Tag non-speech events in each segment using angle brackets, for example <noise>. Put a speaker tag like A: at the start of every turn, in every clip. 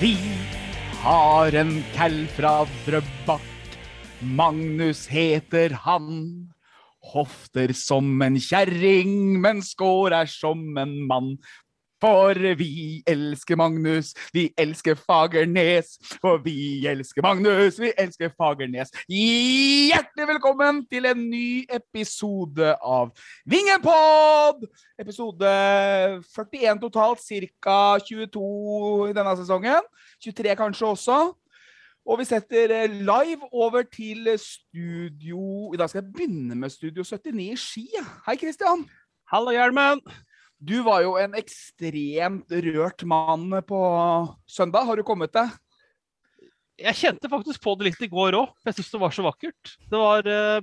A: Vi har en kall fra Drøbak. Magnus heter han. Hofter som en kjerring, men skårer som en mann. For vi elsker Magnus, vi elsker Fagernes. For vi elsker Magnus, vi elsker Fagernes. Hjertelig velkommen til en ny episode av Vingepod! Episode 41 totalt, ca. 22 i denne sesongen. 23 kanskje også. Og vi setter eh, live over til studio I dag skal jeg begynne med Studio 79 i Ski. Hei, Kristian.
B: Hallo, Gjermund.
A: Du var jo en ekstremt rørt mann på søndag. Har du kommet deg?
B: Jeg kjente faktisk på det litt i går òg. Jeg syns det var så vakkert. Det var, eh,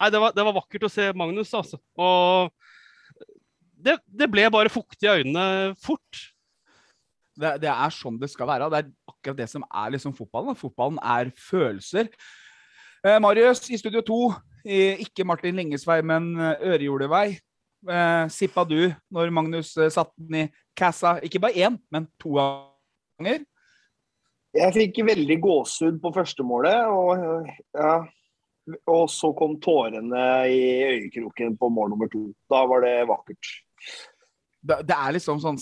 B: nei, det, var, det var vakkert å se Magnus, altså. Og det, det ble bare fuktig i øynene fort.
A: Det, det, er sånn det skal være. Det er akkurat det som er liksom fotballen. Da. Fotballen er følelser. Eh, Marius i studio to. Ikke Martin Lingesvei, men eh, Ørejordevei. Eh, sippa du når Magnus eh, satte den i kassa? Ikke bare én, men to ganger?
C: Jeg fikk veldig gåsehud på førstemålet. Og, ja, og så kom tårene i øyekroken på mål nummer to. Da var det vakkert
A: det er liksom sånn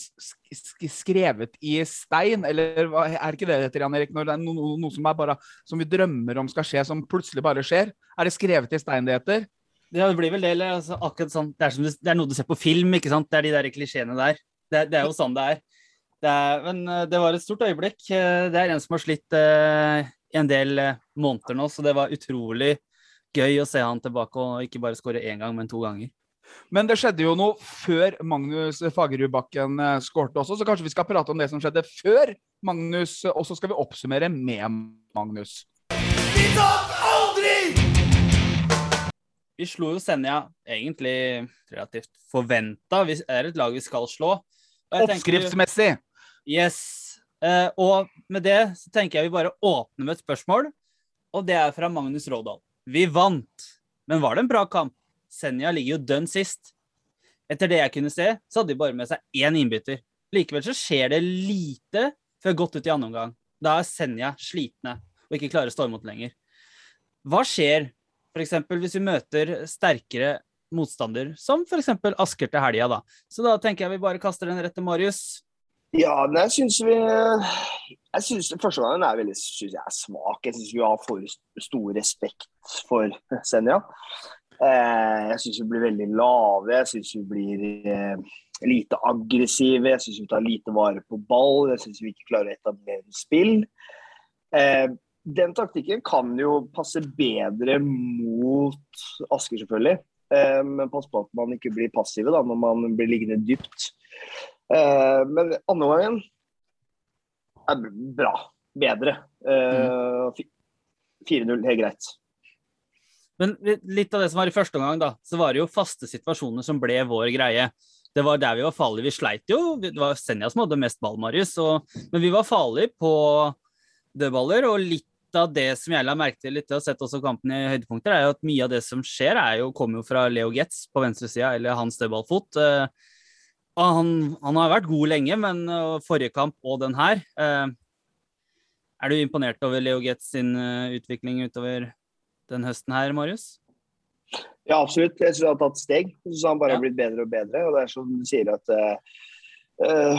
A: skrevet i stein, eller er det ikke det det heter, Jan Erik? Når det er noe, noe som, er bare, som vi drømmer om skal skje, som plutselig bare skjer? Er det skrevet i stein det heter?
D: Ja, det blir vel det. Altså, akkurat sånn, det er, du, det, er noe du ser på film, ikke sant? Det er de der klisjeene der. Det, det, er jo sånn det er. det er. Men eh, det var et stort øyeblikk. Eh, det er en som har slitt uh, en del måneder nå, så det var utrolig gøy å se han tilbake og ikke bare skåre én gang, men to ganger.
A: Men det skjedde jo noe før Magnus Fagerudbakken eh, skårte også, så kanskje vi skal prate om det som skjedde før Magnus, og så skal vi oppsummere med Magnus. Vi tar!
D: Vi slo jo Senja egentlig relativt forventa. Vi er et lag vi skal slå.
A: Oppskriftsmessig.
D: Yes. Eh, og med det så tenker jeg vi bare åpner med et spørsmål, og det er fra Magnus Rådal. Vi vant, men var det en bra kamp? Senja ligger jo dønn sist. Etter det jeg kunne se, så hadde de bare med seg én innbytter. Likevel så skjer det lite før godt ut i andre omgang. Da er Senja slitne og ikke klarer å stå imot lenger. Hva skjer f.eks. hvis vi møter sterkere motstander, som f.eks. Asker til helga, da? Så da tenker jeg vi bare kaster den rett til Marius.
C: Ja, men jeg syns vi Jeg syns første gangen er veldig synes jeg er svak. Jeg syns vi har for stor respekt for Senja. Eh, jeg syns vi blir veldig lave. Jeg syns vi blir eh, lite aggressive. Jeg syns vi tar lite vare på ball. Jeg syns vi ikke klarer å etablere spill. Eh, den taktikken kan jo passe bedre mot Asker, selvfølgelig. Men pass på at man ikke blir passive da, når man blir liggende dypt. Men andre gangen er bra. Bedre. 4-0, helt greit.
D: Men litt av det som var i første omgang, da, så var det jo faste situasjoner som ble vår greie. Det var der vi var farlige. Vi sleit jo. Det var Senja som hadde mest ball, Marius. Og, men vi var farlige på dødballer. Og litt av det som jeg la merke til litt, og sett også kampen i høydepunkter, er jo at mye av det som skjer, er jo, kommer jo fra Leo Getz på venstresida, eller hans dødballfot. Uh, han, han, har vært god lenge, men uh, forrige kamp og den her uh, Er du imponert over Leo Getz sin utvikling utover den høsten her, Marius?
C: Ja, absolutt. Jeg syns han har tatt steg. Jeg synes Han bare har blitt bedre og bedre. og det er som du sier at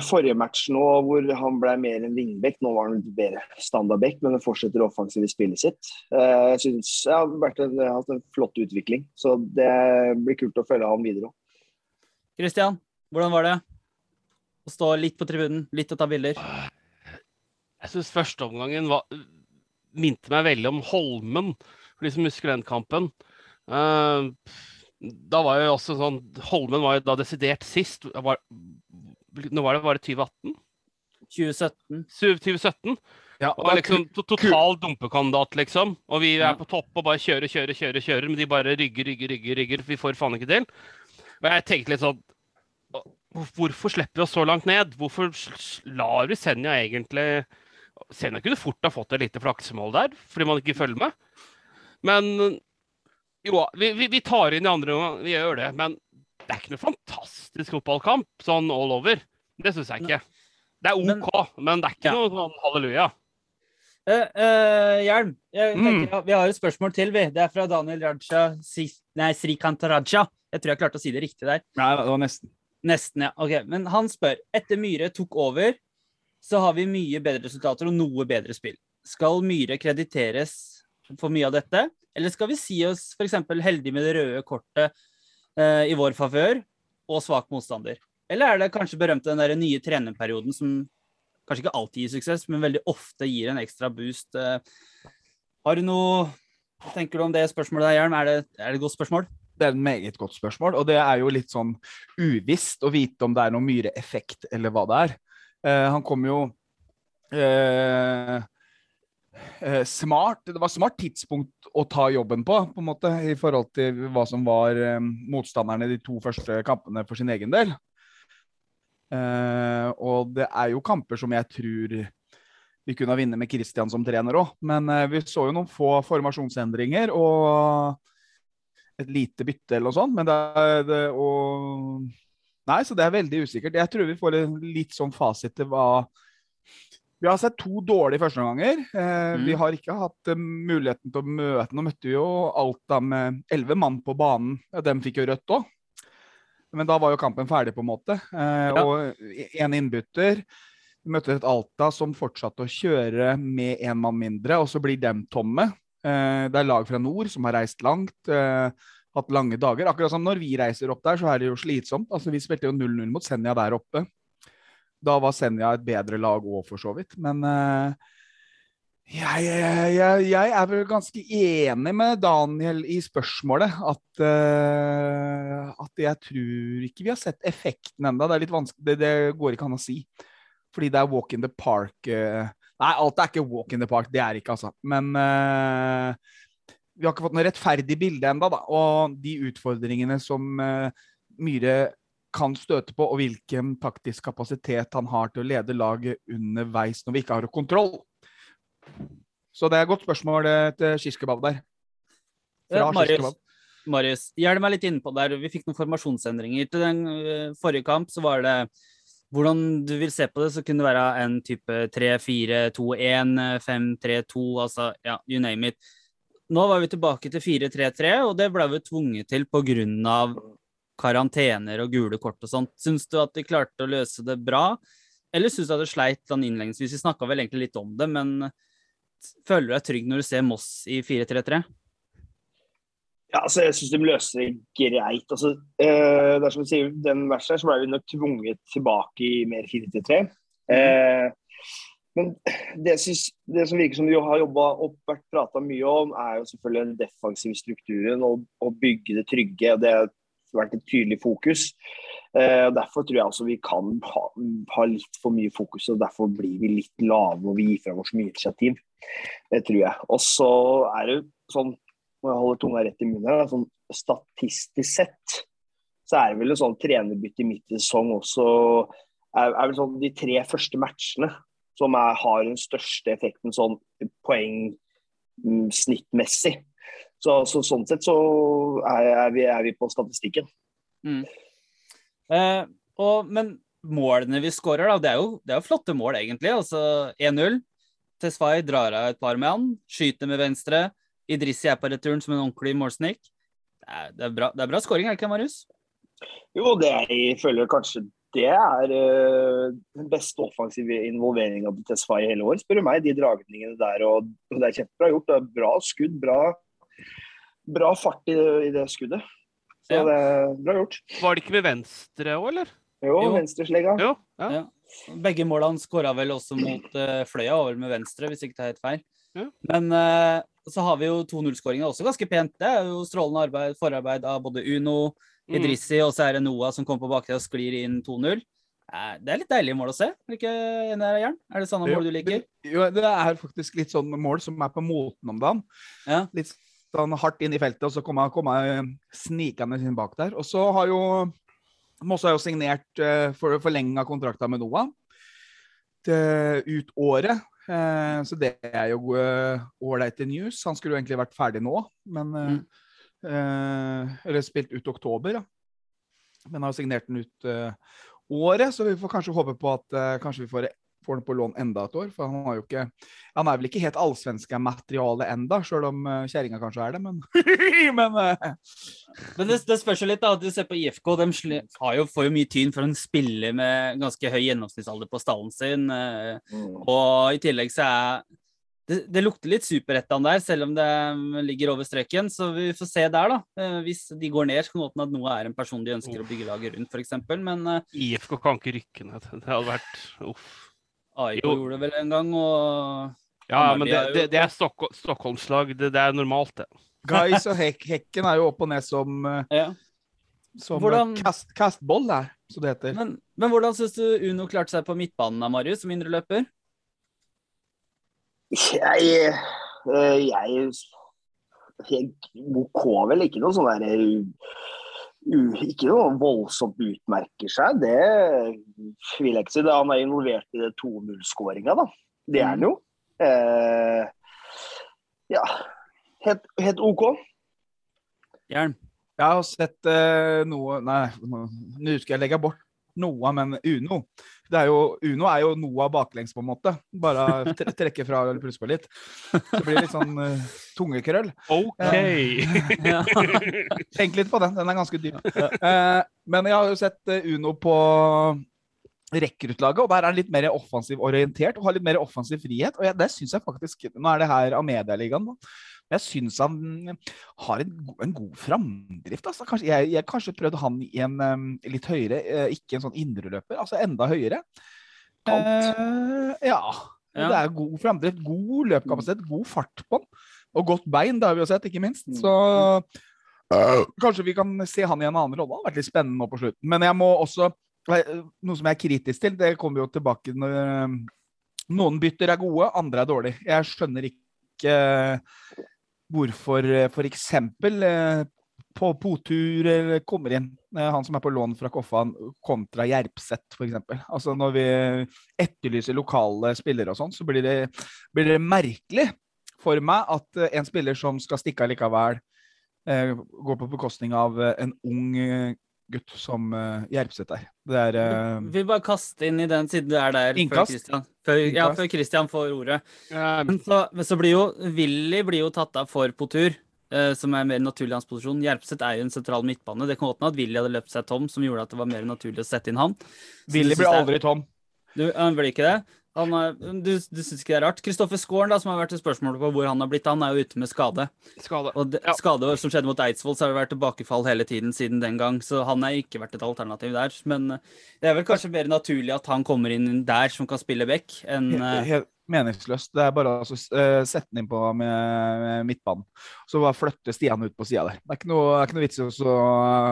C: Forrige match nå hvor han ble mer en vingbekk, nå var han bedre standardbekk, men det fortsetter offensivt i spillet sitt. Uh, jeg syns ja, han har hatt en flott utvikling, så det blir kult å følge han videre òg.
D: Kristian, hvordan var det å stå litt på tribunen, litt å ta bilder?
B: Jeg syns førsteomgangen minte meg veldig om Holmen for de som husker den kampen. Uh, da var jo også sånn Holmen var jo da desidert sist. Var, nå var det bare 2018?
D: 2017.
B: 2017. Ja, og, og liksom total dumpekandidat, liksom. Og vi er på topp og bare kjører, kjører, kjører, kjører, men de bare rygger, rygger, rygger, rygger. Vi får faen ikke til. Og jeg tenkte litt sånn hvorfor slipper vi oss så langt ned? Hvorfor lar vi Senja egentlig Senja kunne fort ha fått et lite flaksemål der, fordi man ikke følger med. Men jo, vi, vi, vi tar inn i andre omgang, vi gjør det. Men det er ikke noe fantastisk fotballkamp sånn all over. Det syns jeg ikke. Det er OK, men det er ikke
D: Ja.
B: noe sånn halleluja.
D: Uh, uh, Hjelm, jeg
A: Mm.
D: tenker, vi har et spørsmål til, vi. Det er fra Daniel Raja, Si- nei, Srikant Raja. Jeg tror jeg klarte å si det riktig der.
A: Nei, det var nesten.
D: Nesten, ja. Ok, Men han spør etter Myhre tok over, så har vi mye bedre resultater og noe bedre spill. Skal Myhre krediteres for mye av dette, eller skal vi si oss f.eks. heldige med det røde kortet eh, i vår favør og svak motstander? Eller er det kanskje berømte den der nye trenerperioden som kanskje ikke alltid gir suksess, men veldig ofte gir en ekstra boost? eh. Har du noe tenker du om det spørsmålet der, Hjelm? Er det, er det et godt spørsmål?
A: Det er et meget godt spørsmål, og det er jo litt sånn uvisst å vite om det er noe myreeffekt eller hva det er. Eh, han kom jo eh, smart Det var smart tidspunkt å ta jobben på, på en måte, i forhold til hva som var eh, motstanderne de to første kampene for sin egen del. Eh, og det er jo kamper som jeg tror vi kunne ha vunnet med Christian som trener òg, men eh, vi så jo noen få formasjonsendringer og et lite bytte eller noe sånt, men det det, og Nei, så det er veldig usikkert. Jeg tror vi får en litt sånn fasit til hva Vi har sett to dårlige førsteomganger. Eh,
D: Mm.
A: Vi har ikke hatt uh, muligheten til å møte Nå møtte vi jo Alta med elleve mann på banen. De dem fikk jo rødt òg. Men da var jo kampen ferdig, på en måte. Eh,
D: Ja.
A: Og én innbytter. Vi møtte et Alta som fortsatte å kjøre med én mann mindre, og så blir dem tomme. Eh, det er lag fra nord som har reist langt, eh, hatt lange dager. Akkurat som når vi reiser opp der, så er det jo slitsomt. Altså, Vi spilte jo 0-0 mot Senja der oppe. Da var Senja et bedre lag òg, for så vidt. Men eh, jeg, jeg, jeg, er vel ganske enig med Daniel i spørsmålet. At, uh, at jeg tror ikke vi har sett effekten ennå. Det er litt vanskelig, det, det går ikke an å si. Fordi det er walk in the park. Uh, Nei, alt er ikke walk in the park. Det er ikke, altså. Men uh, vi har ikke fått noe rettferdig bilde ennå, da. Og de utfordringene som Myhre kan støte på, og hvilken taktisk kapasitet han har til å lede laget underveis når vi ikke har kontroll. Så det er et godt spørsmål eh, til Kirskebabb der. Fra
D: Ja, Marius, hjelm meg litt innpå der. Vi fikk noen formasjonsendringer. Til den øh, forrige kamp så var det hvordan du vil se på det, så kunne det være en type 3-4-2-1, 5-3-2, altså ja, you name it. Nå var vi tilbake til 4-3-3, og det ble vi tvunget til pga. Karantener og gule kort og sånt. Syns du at de klarte å løse det bra, eller syns du at det sleit sånn innledningsvis? Vi snakka vel egentlig litt om det, men føler du deg trygg når du ser Moss i 4-3-3?
C: Ja, altså, jeg syns de løser det greit. Altså, eh, dersom vi sier, Den versen her så ble vi nok tvunget tilbake i mer 4-3. Eh, men det, synes, det som virker som vi har jobba og vært prata mye om, er jo selvfølgelig den defensive strukturen og å bygge det trygge. og Det har vært et tydelig fokus. Eh, og Derfor tror jeg også vi kan ha, ha litt for mye fokus, og derfor blir vi litt lave når vi gir fra oss mye initiativ. Det tror jeg. Og så er det sånn må jeg holde tunga rett i munnen her, sånn statistisk sett så er det vel en sånn trenerbytte midt i sesong også er, er vel sånn de tre første matchene som er, har den største effekten sånn poeng mm. Så, så sånn sett så er, er, vi, er vi på statistikken.
D: Eh, og, men målene vi skårer, da, det er, jo, det er jo flotte mål, egentlig. Altså 1-0. Tesfay drar av et par med han, skyter med venstre. Idrissi er på returen som en ordentlig målsnik. Det er, det er bra, det er bra scoring, er det ikke, Marius?
C: Jo, det jeg føler kanskje det er uh, den beste offensive involveringa til Tesfaye i hele år, spør du meg. De dragningene der, og, og det er kjempebra gjort. Det er bra skudd, bra, bra fart i, i det skuddet. Så
D: Ja.
C: det er bra gjort.
B: Var det ikke med venstre òg, eller?
C: Jo,
D: Jo.
C: venstreslegga.
B: Jo. Ja.
D: Ja. Begge målene skåra vel også mot uh, Fløya, over med venstre, hvis ikke det er helt feil.
B: Ja.
D: Men uh, så har vi jo 2-0-skåringa også ganske pent. Det er jo strålende arbeid, forarbeid av både Uno,
B: Mm.
D: Idrissi, og så er det Noah som kommer på baksida og sklir inn 2-0. Eh, Det er litt deilig mål å se. Er det ikke enig her, Jern? Er det sånne mål du liker?
A: Jo, det er faktisk litt sånn mål som er på moten om dagen.
D: Ja.
A: Litt sånn hardt inn i feltet, og så kommer han kom han snikende inn bak der. Og så har jo Mosse har jo signert uh, for forlenga kontrakta med Noah til, ut året. Uh, så det er jo ålreite uh, news. Han skulle jo egentlig vært ferdig nå, men uh, mm. Eller spilt ut oktober, da. Men har signert den ut året, så vi får kanskje håpe på at kanskje vi får får han på lån enda et år. For han, har jo ikke, han er vel ikke helt allsvenska materiale enda, sjøl om uh, kjerringa kanskje er det, men <laughs> Men, uh.
D: men det, det, spørs jo litt, da. Du ser på IFK, de har jo, får jo mye tyn for en spiller med ganske høy gjennomsnittsalder på stallen sin. Uh, mm. Og i tillegg så er det, det, lukter litt superettan der, selv om det ligger over streken. Så vi får se der, da. Hvis de går ned, kan det at noe er en person de ønsker oh. å bygge laget rundt, f.eks. Men
B: IFK kan ikke rykke ned. Det hadde vært uff.
D: AIK gjorde det vel en gang, og
B: Ja, men det, det, det er Stokk Stockholmslag. Det, det, er normalt, det.
A: Guys og <laughs> Hek Hekken er jo opp og ned som, eh, ja. som hvordan, kast, kastboll der, som det heter.
D: Men, men hvordan syns du Uno klarte seg på midtbanen da, Marius, som indreløper?
C: Jeg, eh, jeg, jeg OK vel ikke noe sånn derre ikke noe voldsomt utmerker seg. Det vil jeg ikke si. Han er involvert i det 2-0-skåringa, da. Det er han jo. Eh, ja. Helt, helt, OK.
D: Hjelm.
A: Jeg har sett eh, noe Nei, nå skal jeg legge bort noe, men Uno er jo, Uno er jo Noah baklengs, på en måte. Bare trekke fra eller plusse på litt. Så blir det litt sånn uh, tungekrøll.
B: OK! <laughs>
A: Uh, tenk litt på den. Den er ganske dyp. Uh, men jeg har jo sett Uno på rekruttlaget, og der er han litt mer offensiv orientert og har litt mer offensiv frihet. Og jeg, det syns jeg faktisk Nå er det her Amedia-ligaen, da. Jeg syns han har en, en god framdrift. Altså. Kanskje, jeg, jeg kanskje prøvde han i en um, litt høyere, uh, ikke en sånn indreløper, altså enda høyere. Uh, ja. ja. Det er god framdrift, god løpekapasitet, god fart på han. Og godt bein, det har vi jo sett, ikke minst. Så uh, kanskje vi kan se han i en annen rolle. Det har vært litt spennende nå på slutten. Men jeg må også Noe som jeg er kritisk til, det kommer jo tilbake når noen bytter er gode, andre er dårlige. Jeg skjønner ikke hvorfor eh, f.eks. Eh, på Potur kommer inn eh, han som er på lån fra Koffan, kontra Jerpseth f.eks. Altså når vi etterlyser lokale spillere og sånn, så blir det, blir det, merkelig for meg at en spiller som skal stikke allikevel, går på bekostning av en ung gutt som uh, Jerpseth er. Det er uh,
D: Vi bare kaste inn i den siden du er der
A: innkast. før Christian,
D: før, ja, før Christian får ordet. Men så, så, blir jo Willy blir jo tatt av for Potur, uh, som er mer naturlig hans posisjon. Jerpseth er jo en sentral midtbane. Det kan godt hende at Willy hadde løpt seg tom, som gjorde at det var mer naturlig å sette inn han.
A: Willy blir aldri tom.
D: Du, han blir ikke det? Er, du du syns ikke det er rart? Kristoffer Skåren, da, som har vært et spørsmål på hvor han har blitt, han er jo ute med skade.
B: Skade,
D: og det, ja. skade som skjedde mot Eidsvoll, så har det vært tilbakefall hele tiden siden den gang. Så han har ikke vært et alternativ der. Men eh, det er vel kanskje mer naturlig at han kommer inn der som kan spille back, enn
A: helt, eh, helt meningsløst. Det er bare å altså, sette den inn på med, med midtbanen. Så bare flytte Stian ut på sida der. Det er ikke noe, er ikke noe vits i å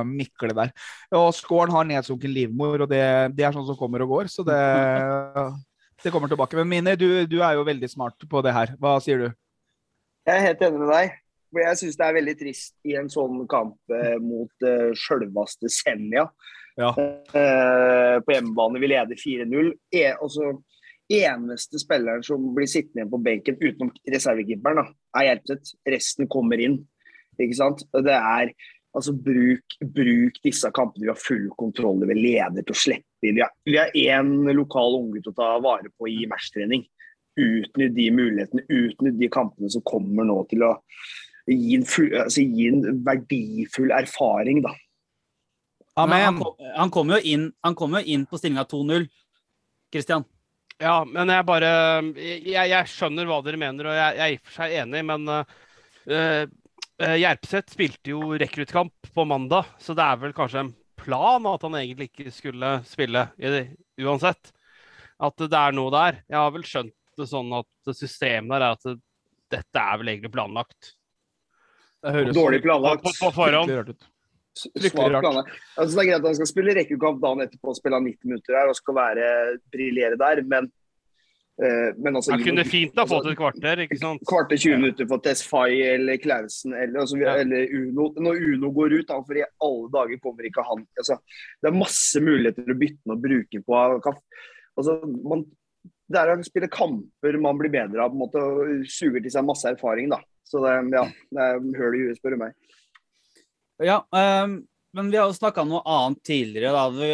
A: mikle der. Og Skåren har nedsunken livmor, og det, det er sånn som kommer og går. Så det <laughs> det kommer tilbake. Men Mini, du, du, er jo veldig smart på det her. Hva sier du?
C: Jeg er helt enig med deg. For Jeg syns det er veldig trist i en sånn kamp eh, mot eh, sjølveste Senja. Ja. Eh, på hjemmebane. Vi leder 4-0. E altså, eneste spilleren som blir sittende igjen på benken utenom reservekeeperen, er Hjelpseth. Resten kommer inn. Ikke sant? Det er Altså, bruk, bruk, disse kampene. Vi har full kontroll over leder til å slippe inn. Vi har én lokal unggutt å ta vare på i matchtrening. Utnytt de mulighetene, utnytt de kampene som kommer nå til å gi en, altså, gi en verdifull erfaring, da.
D: Amen. Han, kom, han kommer jo inn, kom inn på stillinga 2-0, Kristian.
B: Ja, men jeg bare jeg, jeg, skjønner hva dere mener, og jeg, jeg er i og for seg enig, men uh, Uh, Jerpseth spilte jo rekruttkamp på mandag, så det er vel kanskje en plan at han egentlig ikke skulle spille det, uansett. At det er noe der. Jeg har vel skjønt det sånn at systemet der er at det, dette er vel egentlig planlagt.
C: Det høres Dårlig planlagt.
B: På, på forhånd.
C: Svakt planlagt. Altså, det er greit at han skal spille rekkekamp dagen etterpå og spille 90 minutter her og skal være briljere der, men men altså,
B: Han kunne fint ha fått
C: altså,
B: et kvarter, ikke sant?
C: Kvarter 20 minutter for Tesfaye eller Klausen eller, altså,
B: Ja.
C: eller Uno. Når Uno går ut, da, for i alle dager kommer ikke han altså, Det er masse muligheter å bytte den og bruke den på. Altså, man, det er å spille kamper man blir bedre av, på en måte, og suger til seg masse erfaring. da. Så det, ja, det er høl i huet, spør du meg.
D: Ja, um, men vi har jo snakka om noe annet tidligere. da. Vi,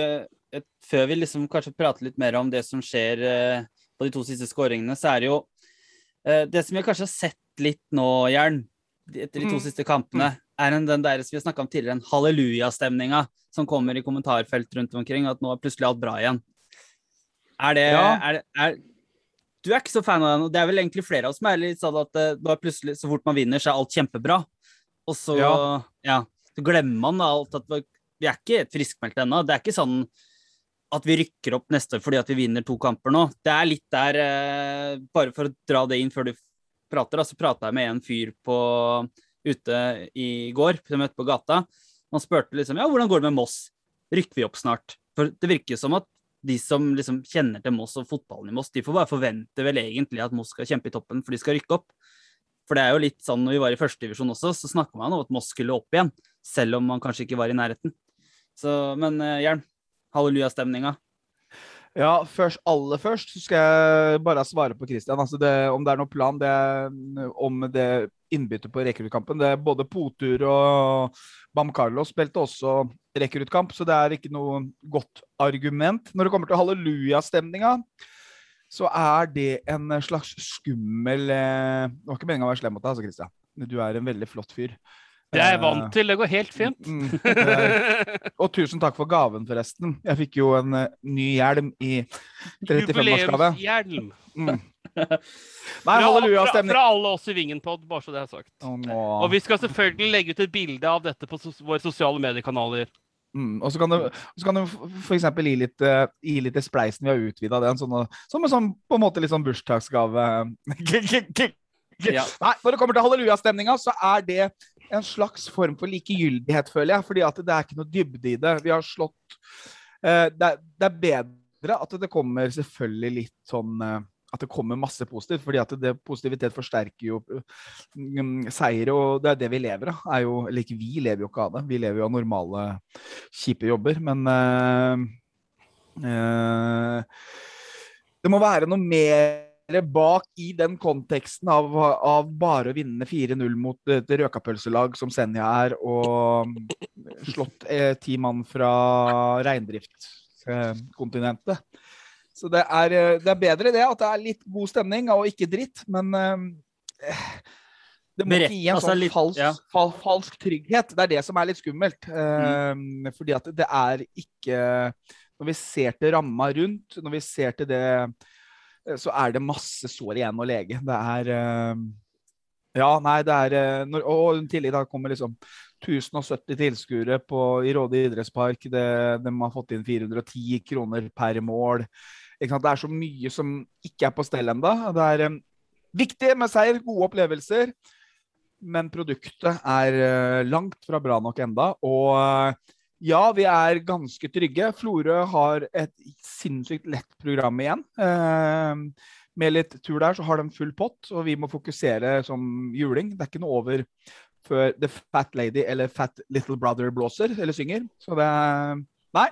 D: et, før vi liksom kanskje prater litt mer om det som skjer eh, på de to siste skåringene, så er det jo eh, Det som vi kanskje har sett litt nå, Jern, etter de to
A: Mm.
D: siste kampene, er en, den der som vi har snakka om tidligere, en hallelujastemninga som kommer i kommentarfelt rundt omkring, at nå er plutselig alt bra igjen. Er det,
A: Ja.
D: er, det- er Du er ikke så fan av den, og det er vel egentlig flere av oss som er litt sånn at eh, plutselig, så fort man vinner, så er alt kjempebra. Og så,
A: Ja.
D: ja, så glemmer man alt at vi, er ikke friskmeldte friskmeldt ennå. Det er ikke sånn at vi rykker opp neste år fordi at vi vinner to kamper nå. Det er litt der eh, Bare for å dra det inn før du prater, da, så prata jeg med en fyr på, ute i går, som jeg møtte på gata. Han spurte liksom ja, hvordan går det med Moss? Rykker vi opp snart? For det virker som at de som liksom kjenner til Moss og fotballen i Moss, de får bare forvente vel egentlig at Moss skal kjempe i toppen, for de skal rykke opp. For det er jo litt sånn når vi var i førstedivisjon også, så snakka man om at Moss skulle opp igjen, selv om man kanskje ikke var i nærheten. Så, men uh, Jern, hallelujastemninga.
A: Ja, først, aller først så skal jeg bare svare på Christian. Altså det, om det er noen plan det, om det innbyttet på rekruttkampen. Både Potur og Bam Carlos spilte også rekruttkamp, så det er ikke noe godt argument. Når det kommer til hallelujastemninga, så er det en slags skummel eh, Det var ikke meninga å være slem mot deg, altså, Christian. Du er en veldig flott fyr.
B: Det er jeg
A: Eh,
B: vant til. Det går helt fint.
A: Mm, eh, <laughs> og tusen takk for gaven, forresten. Jeg fikk jo en eh, ny hjelm i 35-årsgave.
B: Jubileumshjelm.
A: Mm. <laughs> Nei,
B: Fra, fra, fra alle oss i Vingenpod, bare så det er sagt.
A: Å.
B: Og vi skal selvfølgelig legge ut et bilde av dette på sos våre sosiale mediekanaler.
A: Mm, og så kan du, så kan du f.eks. gi litt, eh, gi litt til spleisen. Vi har utvida den sånn, som en sånn, på en måte litt sånn bursdagsgave. <laughs>
D: Ja.
A: Nei, når det kommer til hallelujastemninga, så er det en slags form for likegyldighet, føler jeg. Fordi at det er ikke noe dybde i det. Vi har slått eh, det, er, det er bedre at det kommer selvfølgelig litt sånn eh, At det kommer masse positivt. fordi at det, positivitet forsterker jo mm, seire, og det er det vi lever av. Er jo, eller ikke vi lever jo ikke av det. Vi lever jo av normale, kjipe jobber. Men eh, det må være noe mer bak i den konteksten av, av bare å vinne 4-0 mot et røkapølselag som Senja er, og slått eh, ti mann fra reindriftskontinentet. Så det er, eh, det er bedre det, at det er litt god stemning og ikke dritt, men eh, det må ikke gi en
D: altså
A: sånn falsk, fal, falsk trygghet. Det er det som er litt skummelt. Eh, Fordi at det er ikke Når vi ser til ramma rundt, når vi ser til det eh, så er det masse sår igjen å lege. Det er eh, Ja, nei, det er eh, når, Og tidlig da kommer liksom 1070 tilskuere i Råde idrettspark. Det, de har fått inn 410 kroner per mål. Det er så mye som ikke er på stell ennå. Det er um, viktig med seier, gode opplevelser. Men produktet er uh, langt fra bra nok enda. Og eh, ja, vi er ganske trygge. Florø har et sinnssykt lett program igjen. Eh, med litt tur der så har de full pott, og vi må fokusere som juling. Det er ikke noe over før The Fat Lady eller Fat Little Brother blåser eller synger. Så det Nei.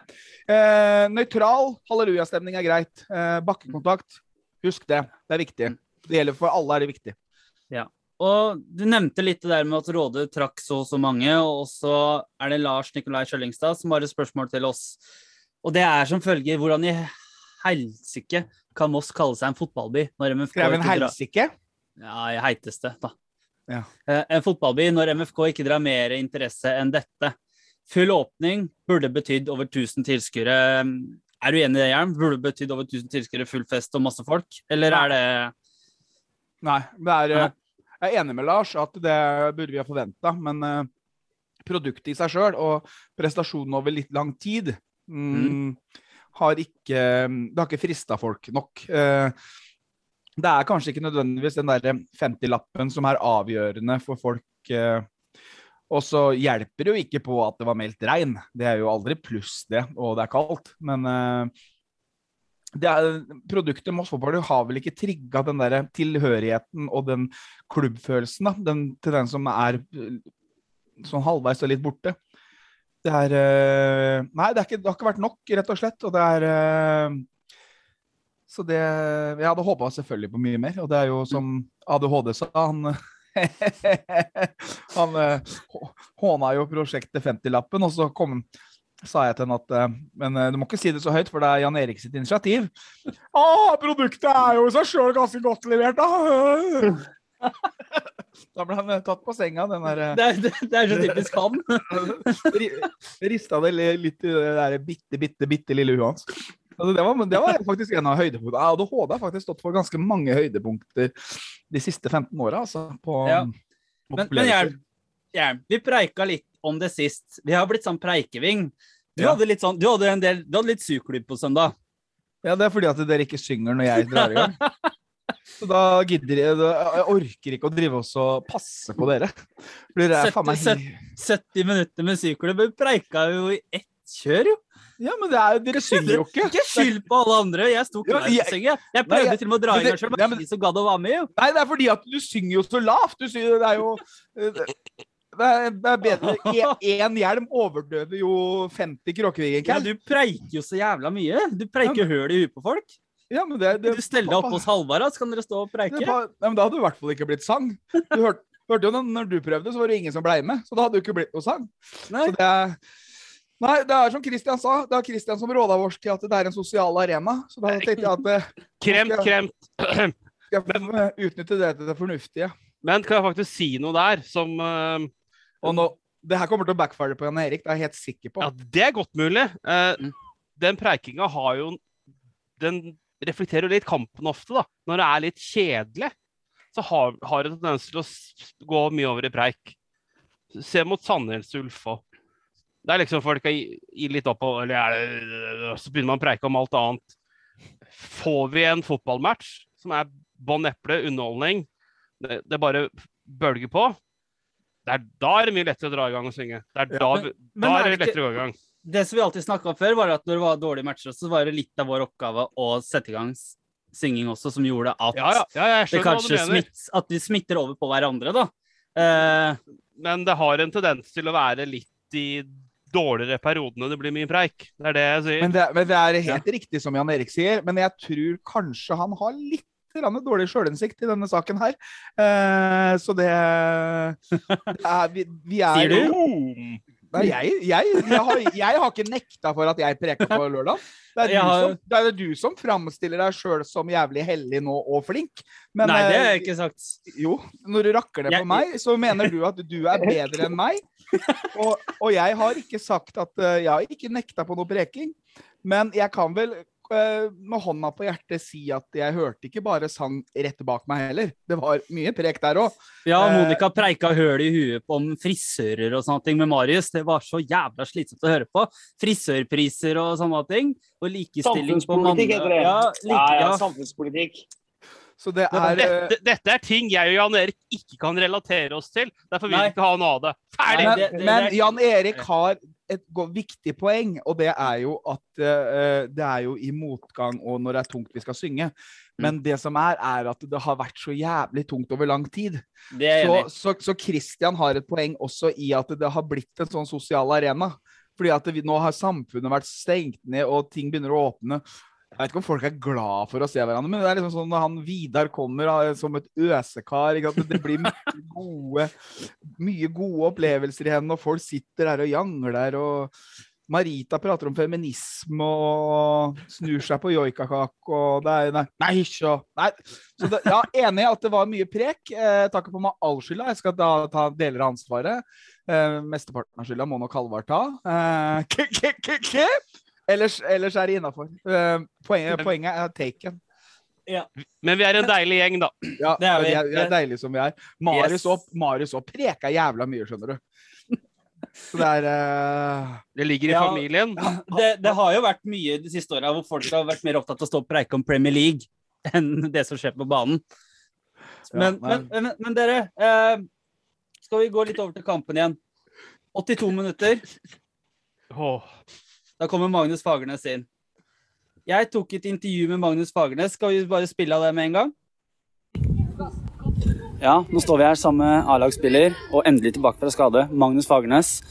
A: Eh, nøytral hallelujastemning er greit. Eh, bakkekontakt, husk det. Det er viktig. Det gjelder for alle, er det viktig.
D: Og du nevnte litt det der med at Råde trakk så og så mange, og så er det Lars Nikolai Kjøllingstad som har et spørsmål til oss. Og det er som følger hvordan i helsike kan Moss kalle seg en fotballby når MFK
A: Skrev en helsike.
D: Ja, i heiteste, da.
A: Ja.
D: Eh, En fotballby når MFK ikke drar mer interesse enn dette. Full åpning burde betydd over 1000 tilskuere. Er du enig i det, Hjelm? Burde betydd over 1000 tilskuere, full fest og masse folk? Eller er det
A: Nei, det er, eh, jeg er enig med Lars at det burde vi ha forventa, men eh, produktet i seg sjøl og prestasjonen over litt lang tid mm, har ikke Det har ikke frista folk nok. Eh, det er kanskje ikke nødvendigvis den derre 50-lappen som er avgjørende for folk. eh, og så hjelper det jo ikke på at det var meldt regn. Det er jo aldri pluss, det, og det er kaldt. Men det er, Produktet Moss Fotball har vel ikke trigga den der tilhørigheten og den klubbfølelsen da, den, til den som er sånn halvveis og litt borte. Det er eh, Nei, det, er ikke, det har ikke vært nok, rett og slett. Og det er eh, Så det Jeg hadde håpa selvfølgelig på mye mer, og det er jo som ADHD sa, han <laughs> Han eh, håna jo prosjektet 50-lappen, og så kom sa jeg til henne at Men eh, du må ikke si det så høyt, for det er Jan Erik sitt initiativ. Å, produktet er jo i seg sjøl ganske godt levert, da! <laughs> Da ble han eh, tatt på senga, den der eh,
D: Det er, det, er så typisk han. <laughs>
A: ri- Rista det litt i det der bitte, bitte, bitte lille huet hans. Altså, det, var, det var faktisk en av høydepunktene. ADHD har faktisk stått for ganske mange høydepunkter de siste 15 åra, altså. På,
D: Ja.
A: på
D: Men, men Jern, vi preika litt om det sist. Vi har blitt sånn preikeving. Du
A: Ja.
D: hadde litt sånn, du hadde en del, du hadde litt syklubb på søndag.
A: Ja, det er fordi at dere ikke synger når jeg drar i gang. Så da gidder jeg Jeg orker ikke å drive oss og passe på dere. Dere er faen meg
D: 70 minutter med syklubb. Preika jo i ett kjør, jo.
A: Ja, men det er, dere synger jo ikke.
D: Ikke skyld på alle andre. Jeg sto
A: Ja,
D: der og å
A: jeg-
D: prøvde
A: Nei, jeg-
D: til og med å dra i
A: det-
D: gang men
A: men-
D: ingen som gadd å være med, jo.
A: Nei, det er fordi at du synger jo så lavt. Du synger, det er jo eh, Det er, bedre Én <laughs> hjelm overdøver jo 50 kråkevinger.
D: Ja, du preiker jo så jævla mye. Du preiker høl i huet på folk.
A: Ja, men det, det,
D: Du steller deg opp hos Halvard, så kan dere stå og preike.
A: ja, men Da hadde det i hvert fall ikke blitt sang. Du hørte, hørte jo når, når du prøvde, så var det ingen som blei med. Så da hadde det ikke blitt noe sang.
D: Nei.
A: Så det er Nei, det er som Christian sa. Det er Christian som råda oss til at det er en sosial arena. Så da tenkte jeg at eh,
B: Kremt, <laughs> kremt.
A: skal jeg få, eh, utnytte det til det fornuftige.
B: Men kan jeg faktisk si noe der som eh,
A: Og nå, det her kommer til å backfire på Jan Erik, det er jeg helt sikker på.
B: Ja, det er godt mulig. Eh,
D: Mm.
B: Den preikinga har jo Den reflekterer jo litt kampen ofte, da. Når det er litt kjedelig, så har, har det tendens til å gå mye over i preik. Se mot Sandnes Ulf òg. Det er liksom folk gir gi litt opp, og eller er så begynner man å preike om alt annet. Får vi en fotballmatch som er bånn eple, underholdning, det, det bare bølger på, er, da er det mye lettere å dra i gang og synge. Det er da, ja,
D: men
B: da
D: er
B: er
D: det
B: det
D: ikke-
B: lettere å gå i gang.
D: Det som vi alltid snakka om før, var at når det var dårlige matcher, så var det litt av vår oppgave å sette i gang synging også, som gjorde at
B: Ja, ja, ja
D: det kanskje smitt, at vi smitter over på hverandre, da. Eh,
B: Men det har en tendens til å være litt i dårligere periodene det blir mye preik. Det er det jeg sier.
A: Men det, men det er helt riktig som Jan Erik sier, men jeg tror kanskje han har litt grann dårlig sjølinnsikt i denne saken her. Eh, så det, det er, vi, vi er
D: Sier du?
A: jo Nei, jeg, jeg, jeg, har, jeg har ikke nekta for at jeg preker på lørdag. Det er,
D: har-
A: som, det er du som framstiller deg sjøl som jævlig hellig nå og flink. Men,
D: nei, det har
A: eh,
D: jeg ikke sagt.
A: Jo, når du rakker
D: det
A: på meg, så mener du at du er bedre enn meg. Og, og jeg har ikke sagt at eh, Jeg har ikke nekta på noe preking. Men jeg kan vel eh, med hånda på hjertet si at jeg hørte ikke bare sang rett bak meg heller. Det var mye prek der òg.
D: Ja,
A: eh,
D: Monica preika høl i huet på om frisører og sånne ting med Marius. Det var så jævla slitsomt å høre på. Frisørpriser og sånne ting. Og likestilling på mann...
C: Samfunnspolitikk heter det.
D: Ja,
C: Ja,
D: like,
C: ja,
D: ja.
C: samfunnspolitikk.
A: Så det er
B: Dette, dette er ting jeg og Jan Erik ikke kan relatere oss til. Derfor vil vi ikke ha noe av det. Ferdig!
A: Men, men Jan Erik har et viktig poeng, og det er jo at uh, det er jo i motgang og når det er tungt vi skal synge.
D: Mm.
A: Men det som er, er at det har vært så jævlig tungt over lang tid.
D: Det er
A: Så, så, så Christian har et poeng også i at det har blitt en sånn sosial arena. Fordi at det, nå har samfunnet vært stengt ned, og ting begynner å åpne. Jeg vet ikke om folk er glad for å se hverandre, men det er liksom sånn når han Vidar kommer som et øsekar ikke? Det blir mye gode, mye gode opplevelser igjen, og folk sitter der og jangler. og Marita prater om feminisme og snur seg på joikakake og det er Nei, nei, så, nei. Så ja, enig i at det var mye prek. Eh, tar ikke på meg all skylda. Jeg skal da ta deler av ansvaret. Eh, mesteparten av skylda må nok Halvard ta. Eh, ellers, ellers er det innafor. Eh, poenget, poenget er taken.
B: Men vi er en deilig gjeng, da.
A: Ja,
D: Det er vi.
A: vi er, vi er deilige som vi er. Marius
D: Yes.
A: Marius og preka jævla mye, skjønner du. Så det er uh...
B: Det ligger i
D: Ja.
B: familien.
D: Det, det har jo vært mye de siste åra hvor folk har vært mer opptatt av å stå og preike om Premier League enn det som skjer på banen. Men,
A: Ja,
D: men, men, men dere, uh, skal vi gå litt over til kampen igjen? 82 minutter.
B: Åh.
D: Da kommer Magnus Fagernes inn. Jeg tok et intervju med Magnus Fagernes. Skal vi bare spille av det med en gang? Ja, nå står vi her sammen med A-lagsspiller og endelig tilbake fra skade, Magnus Fagernes.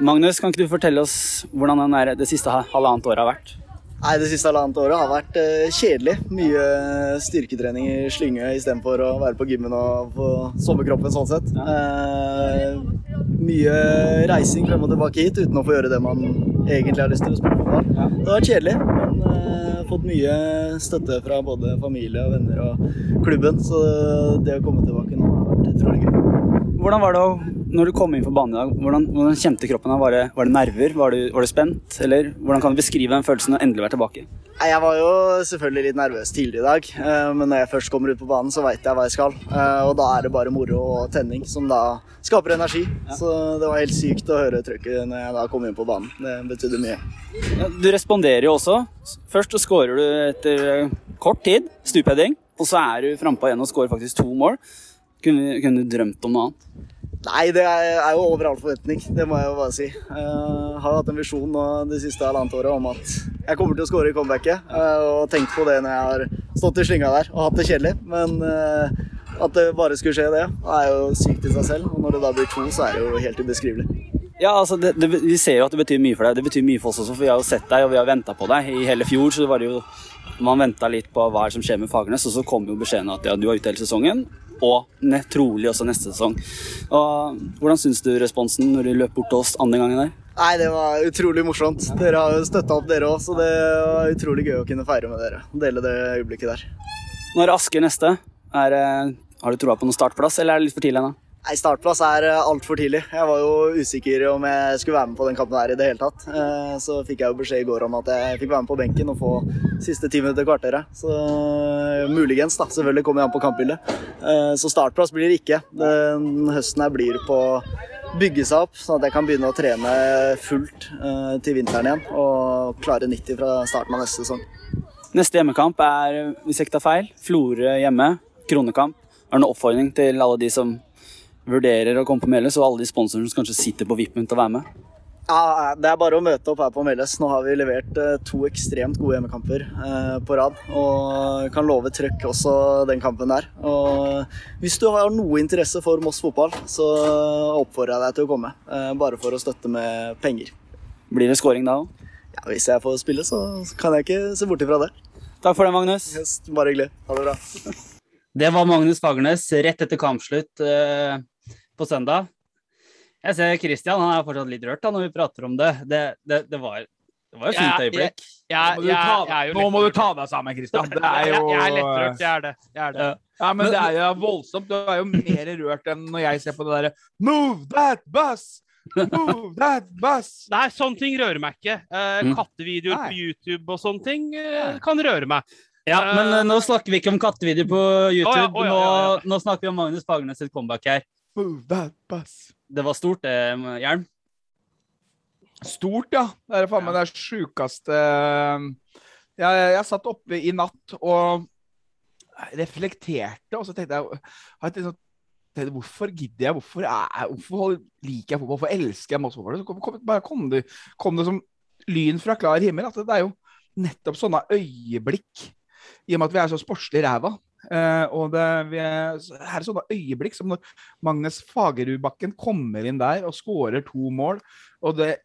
D: Magnus, kan ikke du fortelle oss hvordan det siste halvannet året har vært?
E: Nei, Det siste halvannet året har vært eh, kjedelig. Mye styrketrening i slynge istedenfor å være på gymmen og få sommerkroppen sånn sett. Eh, mye reising frem og tilbake hit uten å få gjøre det man egentlig har lyst til å spille fotball. Det har vært kjedelig, men uh, fått mye støtte fra både familie og venner og klubben. Så det å komme tilbake nå har vært utrolig gøy.
D: Hvordan var det å, når du kom inn på banen i dag, hvordan, hvordan kjente kroppen? Var det, var det nerver? Var du, var du spent? Eller hvordan kan du beskrive den følelsen å endelig være tilbake?
E: Jeg var jo selvfølgelig litt nervøs tidligere i dag, eh, men når jeg først kommer ut på banen, så veit jeg hva jeg skal. Eh, Og da er det bare moro og tenning som da skaper energi. Så det var helt sykt å høre trøkket når jeg da kom inn på banen. Det betydde mye.
D: Ja, Du responderer jo også. Først så skårer du etter kort tid, stupheading, og så er du frampå igjen og skårer faktisk to mål. Kunne, kunne du drømt om noe annet?
E: Nei, det er jo over all forventning. Det må jeg jo bare si. Jeg har hatt en visjon det siste halvannet året om at jeg kommer til å skåre i comebacket. eh, Og tenkt på det når jeg har stått i slynga der og hatt det kjedelig. Men eh, at det bare skulle skje det, er jo sykt i seg selv. Og når det da blir to, så er det jo helt ubeskrivelig.
D: Ja, altså, det, det, Vi ser jo at det betyr mye for deg. Det betyr mye for oss også, for vi har jo sett deg og vi har venta på deg i hele fjor. så det var jo, Man venta litt på hva som skjer med Fagernes, og så kom jo beskjeden at ja, du er ute hele sesongen. Og trolig også neste sesong. Og Hvordan syns du responsen når du løp bort til oss andre gangen der?
E: Nei, det var utrolig morsomt. Dere har jo støtta opp, dere òg, så det var utrolig gøy å kunne feire med dere. Dele det øyeblikket der.
D: Nå er det Asker neste. Er, eh, har du troa på noen startplass, eller er det litt for tidlig ennå?
E: Nei, Startplass er altfor tidlig. Jeg var jo usikker om jeg skulle være med på den kampen her i det hele tatt. Eh, Så fikk jeg jo beskjed i går om at jeg fikk være med på benken og få siste ti minutter kvarteret. Så eh, muligens, da. Selvfølgelig kommer jeg an på kampbildet. Eh, Så startplass blir det ikke. Den høsten her blir på bygge seg opp, sånn at jeg kan begynne å trene fullt eh, til vinteren igjen og klare 90 fra starten av neste sesong.
D: Neste hjemmekamp er, hvis jeg ikke tar feil, Florø hjemme. Kronekamp. Er det noen oppfordring til alle de som vurderer å komme på Meløs, og alle de sponsorene som kanskje sitter på vippen til å være med?
E: Ja, Det er bare å møte opp her på Meløs. Nå har vi levert eh, to ekstremt gode hjemmekamper eh, på rad. Og kan love trøkk også den kampen der. Og hvis du har noe interesse for Moss fotball, så oppfordrer jeg deg til å komme. eh, bare for å støtte med penger.
D: Blir det scoring da òg?
E: Ja, Hvis jeg får spille, så kan jeg ikke se bort ifra det.
D: Takk for det, Magnus.
E: Yes, Bare hyggelig. Ha det bra.
D: Det var Magnus Fagernes rett etter kampslutt eh, på søndag. Jeg ser Christian, han er fortsatt litt rørt da, når vi prater om det. Det, det, det, var, det var et fint øyeblikk.
A: Nå må du ta,
B: jeg jo
A: nå må du ta deg sammen, Kristian. <laughs> Det er jo
B: jeg er lettrørt, jeg er det. Jeg er det.
D: Ja.
A: Ja, men det er jo voldsomt. Du er jo mer rørt enn når jeg ser på det derre Move that bus! Move that bus! <laughs>
B: Nei, sånne ting rører meg ikke. Eh,
D: Mm.
B: Kattevideoer på YouTube og sånne ting eh, kan røre meg.
D: Ja, men eh, nå snakker vi ikke om kattevideoer på YouTube. Nå snakker vi om Magnus Fagernes sitt comeback her.
A: Move that bus.
D: Det var stort, det, Hjelm.
A: Stort, ja. Det er faen meg det sjukeste jeg, jeg, jeg satt oppe i natt og reflekterte, og så tenkte jeg, jeg sånn, tenkte, Hvorfor gidder jeg? Hvorfor, er, hvorfor liker jeg fotball? Hvorfor elsker jeg fotball? Så kom, kom, bare kom det, kom det som lyn fra klar himmel. At det er jo nettopp sånne øyeblikk, i og med at vi er så sportslig ræva. Eh, og det, er, her er sånne øyeblikk som når Magnus Fagerudbakken kommer inn der og skårer to mål, og det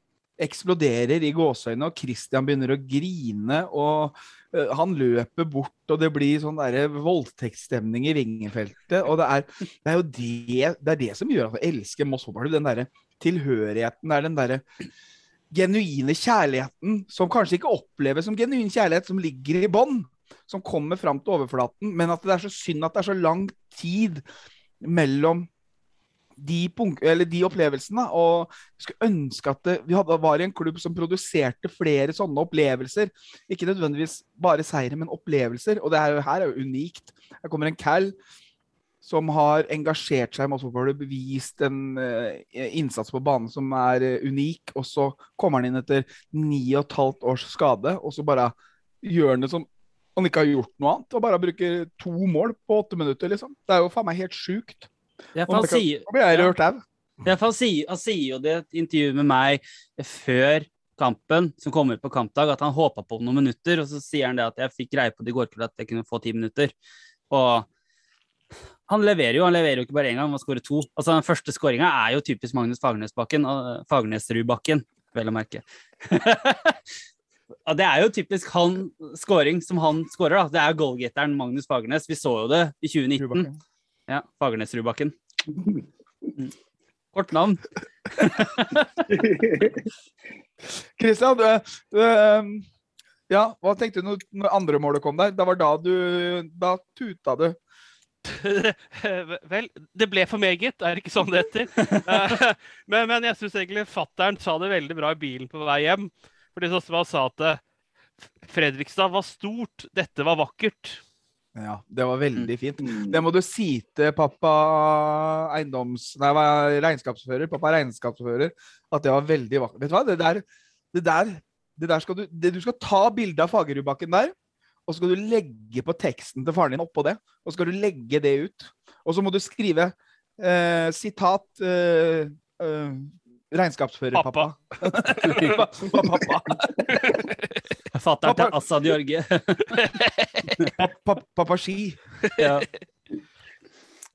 A: eksploderer i gåseøynene, og Christian begynner å grine, og uh, han løper bort, og det blir sånn der voldtektsstemning i Vingefeltet. Og det er, det er jo det, det, er det som gjør at jeg elsker Moss fotball. Den derre tilhørigheten, det er den derre genuine kjærligheten som kanskje ikke oppleves som genuin kjærlighet, som ligger i bånn, som kommer fram til overflaten, men at det er så synd at det er så lang tid mellom de, de opplevelsene. Og jeg skulle ønske at det, vi hadde, var i en klubb som produserte flere sånne opplevelser. Ikke nødvendigvis bare seire, men opplevelser. Og det er her er jo unikt. Her kommer en Cal som har engasjert seg i Moss Fotball, bevist en uh, innsats på banen som er uh, unik. Og så kommer han inn etter ni og et halvt års skade, og så bare gjør han det som han ikke har gjort noe annet. Og bare bruker to mål på åtte minutter, liksom. Det er jo faen meg helt sjukt.
D: Ja, for han
A: kan-
D: sier, Ja. ja, for han sier, han sier jo det i et intervju med meg før kampen, som kom ut på kampdag, at han håpa på noen minutter. Og så sier han det at jeg fikk greie på det i går kveld at jeg kunne få ti minutter. Og han leverer jo, han leverer jo ikke bare én gang, han skårer to. Altså Den første skåringa er jo typisk Magnus Fagernesbakken, Fagernesrudbakken, vel å merke. <laughs> Og det er jo typisk han scoring som han scorer, da. Det er goalgetteren Magnus Fagernes. Vi så jo det i 2019.
A: Rubakken.
D: Ja, Fagernes-Rudbakken. Mm. Kort navn. <laughs>
A: Kristian, du, du, um, ja, hva tenkte du når, når andre målet kom der? Da var da du Da tuta du. <laughs>
B: Vel, det ble for meget, er det ikke sånn det heter? <laughs> Eh, men, men jeg syns egentlig fattern sa det veldig bra i bilen på vei hjem. Fordi sånn som han sa at eh, Fredrikstad var stort, dette var vakkert.
A: Ja, det var veldig fint.
C: Mm.
A: Det må du si til pappa eiendoms... Nei, er regnskapsfører. Pappa regnskapsfører. At det var veldig vakkert. Vet du hva? Det der, det der, det der skal du det, Du skal ta bilde av Fagerudbakken der, og så skal du legge på teksten til faren din oppå det. Og så skal du legge det ut. Og så må du skrive eh, sitat eh, eh, Regnskapsfører, pappa.
B: Pappa.
A: pappa. <laughs>
D: Fatter'n til Assad Jorge. <laughs>
A: pappa, pappa ski.
D: ja.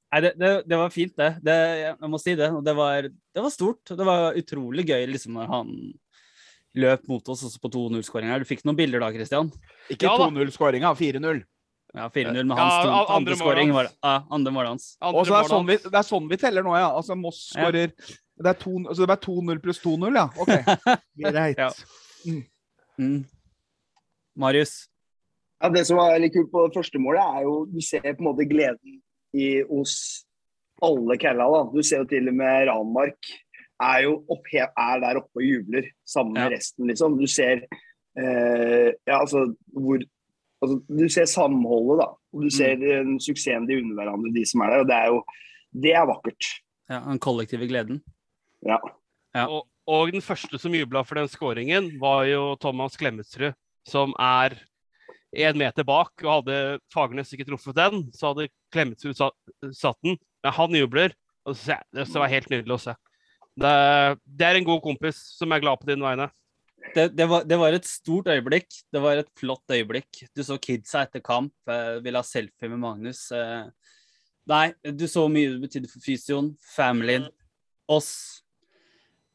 D: Nei, det, det, det var fint, det. det. Jeg må si det. Det var, det var stort. Det var utrolig gøy liksom, når han løp mot oss også på 2-0-skåringa. Du fikk noen bilder da, Christian?
A: Ikke
B: Ja
A: 2-0-skåringa, 4-0.
D: Ja, 4-0 med hans
B: ja, andre
D: andre
B: målet
D: skåring.
B: hans.
D: var det. Ja, andre målet hans.
B: Andre
A: Og så er
B: målet
A: sånn vi, det er sånn vi teller nå, ja. Altså Moss
D: Ja.
A: Det er to- altså, det er 2-0 pluss 2-0, ja. OK. <laughs> Greit.
D: Ja. Mm. Marius?
C: Ja, det som er litt kult på det første målet, er jo du ser på en måte gleden i, hos alle kalla. da. Du ser jo til og med Ranmark er jo opp, er der oppe og jubler sammen med
D: Ja.
C: resten, liksom. Du ser eh, ja, altså, hvor altså, Du ser samholdet, da. Og du ser mm. suksessen de unner hverandre, de som er der. Og det er jo Det er vakkert.
D: Ja, Den kollektive gleden.
C: Ja.
D: Ja.
B: Og, og den første som jubla for den skåringen, var jo Thomas Klemetsrud, som er én meter bak. og Hadde Fagernes ikke truffet den, så hadde Klemetsrud satt den. Men han jubler. og Det synes det var helt nydelig å se. Det, det er en god kompis som er glad på dine vegne.
D: Det, det, var, det var et stort øyeblikk. Det var et flott øyeblikk. Du så kidsa etter kamp, eh, ville ha selfie med Magnus. Eh, nei, du så hvor mye det betydde for fysioen, familien, oss.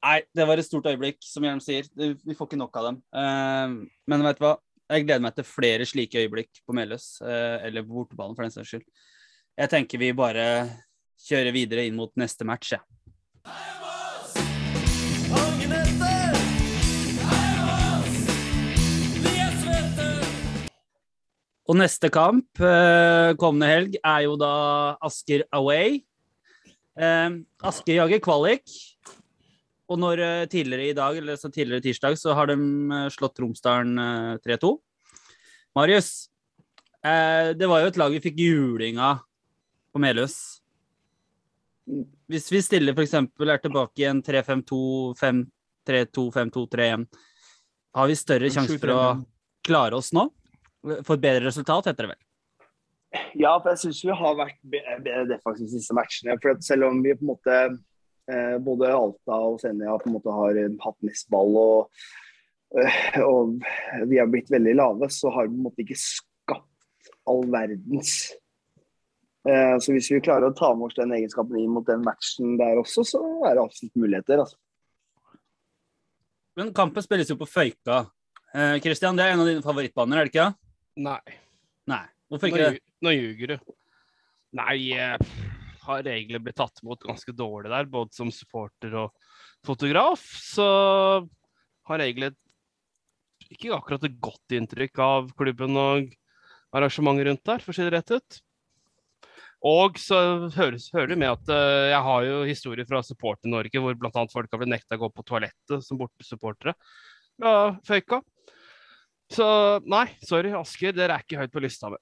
D: Nei, det var et stort øyeblikk, som Hjelm sier. Vi får ikke nok av dem. Uh, men vet du hva? Jeg gleder meg til flere slike øyeblikk på Meløs, uh, eller på bortebanen for den saks skyld. Jeg tenker vi bare kjører videre inn mot neste match, jeg. Og neste kamp eh, kommende helg er jo da Asker away. Eh, Asker jager kvalik. Og når eh, tidligere i dag, eller så tidligere tirsdag, så har de eh, slått Tromsdalen eh, 3-2. Marius, eh, det var jo et lag vi fikk juling av på Meløs. Hvis vi stiller f.eks. er tilbake i en 3-5-2, 5-3-2, 5-2-3-1, har vi større sjanse for å klare oss nå? For et bedre resultat, heter det vel.
C: Ja, for jeg syns vi har vært bedre defensivt de siste matchene. For at selv om vi på en måte både Alta og Senja på en måte har eh, hatt mest ball og, eh, og vi har blitt veldig lave, så har vi på en måte ikke skapt all verdens. Eh, så hvis vi klarer å ta med oss den egenskapen inn mot den matchen der også, så er det absolutt muligheter. Altså.
D: Men kampen spilles jo på Føyka. Eh, det er en av dine favorittbaner, er det ikke?
B: Nei.
D: Nei. Hvorfor
B: Nå,
D: ikke det?
B: nå ljuger du. Nei, jeg har egentlig blitt tatt imot ganske dårlig der, både som supporter og fotograf. Så har egentlig ikke akkurat et godt inntrykk av klubben og arrangementet rundt der, for å si det rett ut. Og så høres, hører det med at uh, jeg har jo historier fra Supporter-Norge hvor bl.a. folk har blitt nekta å gå på toalettet som bortesupportere. Ja, føyka. Så nei, sorry, Asker, dere er ikke høyt på lista mi.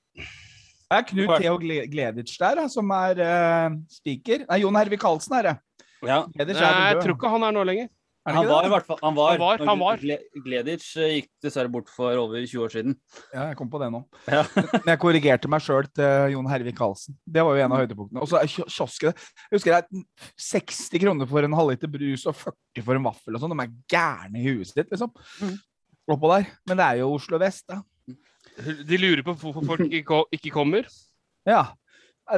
A: Det er Knut Theo Gleditsch der, som er uh, speaker. Nei, Jon Hervik Karlsen er det.
D: Ja.
A: Gleditsch er
B: Nei, jeg tror ikke han er nå lenger.
A: Er
D: Han var i hvert fall Han var.
B: Han var, han var.
D: Gleditsch eh, gikk dessverre bort for over 20 år siden.
A: Ja, jeg kom på det nå.
D: Ja. <laughs>
A: Men jeg korrigerte meg sjøl til Jon Hervik Karlsen. Det var jo en av høydepunktene. Og så kio- kiosken Jeg husker det er 60 kroner for en halvliter brus og 40 for en vaffel og sånn. De er gærne i huet sitt, liksom.
D: Mm.
A: Oppå der. Men det er jo Oslo vest, da.
B: De lurer på hvorfor folk ikke, kommer.
A: Ja.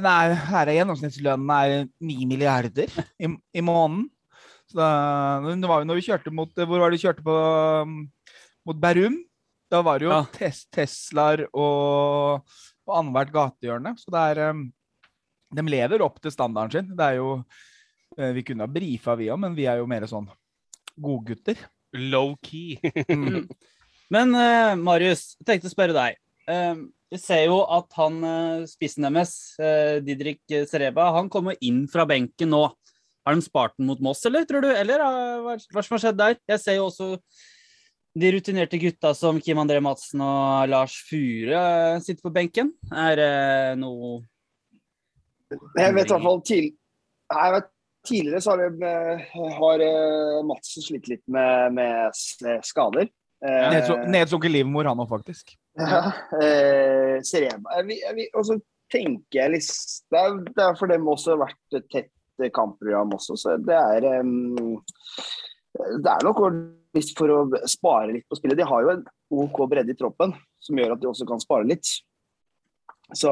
A: Nei, her er gjennomsnittslønnen er 9 milliarder i, i måneden. Så da, det var jo når vi kjørte mot Hvor var det vi kjørte på mot Bærum? Da var det jo
D: Ja.
A: tes, Teslaer og på annethvert gatehjørne. Så det er De lever opp til standarden sin. Det er jo eh, Vi kunne ha brifa, vi òg, men vi er jo mer sånn godgutter.
B: Low key.
A: Mm. <laughs>
D: Men uh, Marius, jeg tenkte å spørre deg. Eh, vi ser jo at han uh, spissen deres, uh, Didrik Sereba, han kommer inn fra benken nå. Har de spart den mot Moss, eller tror du? Eller hva, hva som har skjedd der? Jeg ser jo også de rutinerte gutta som Kim André Madsen og Lars Fure sitter på benken. Er det noe
C: Jeg vet i hvert fall til, jeg vet, Tidligere så har, det, har Madsen slitt litt med, med skader. Eh,
A: Nedsunket livmor, han òg, faktisk.
C: Ja, eh, jeg, Og så tenker jeg litt Det er, det er for dem også vært et tett kampprogram også, så det er um, Det er nok for å spare litt på spillet. De har jo en OK bredde i troppen som gjør at de også kan spare litt. Så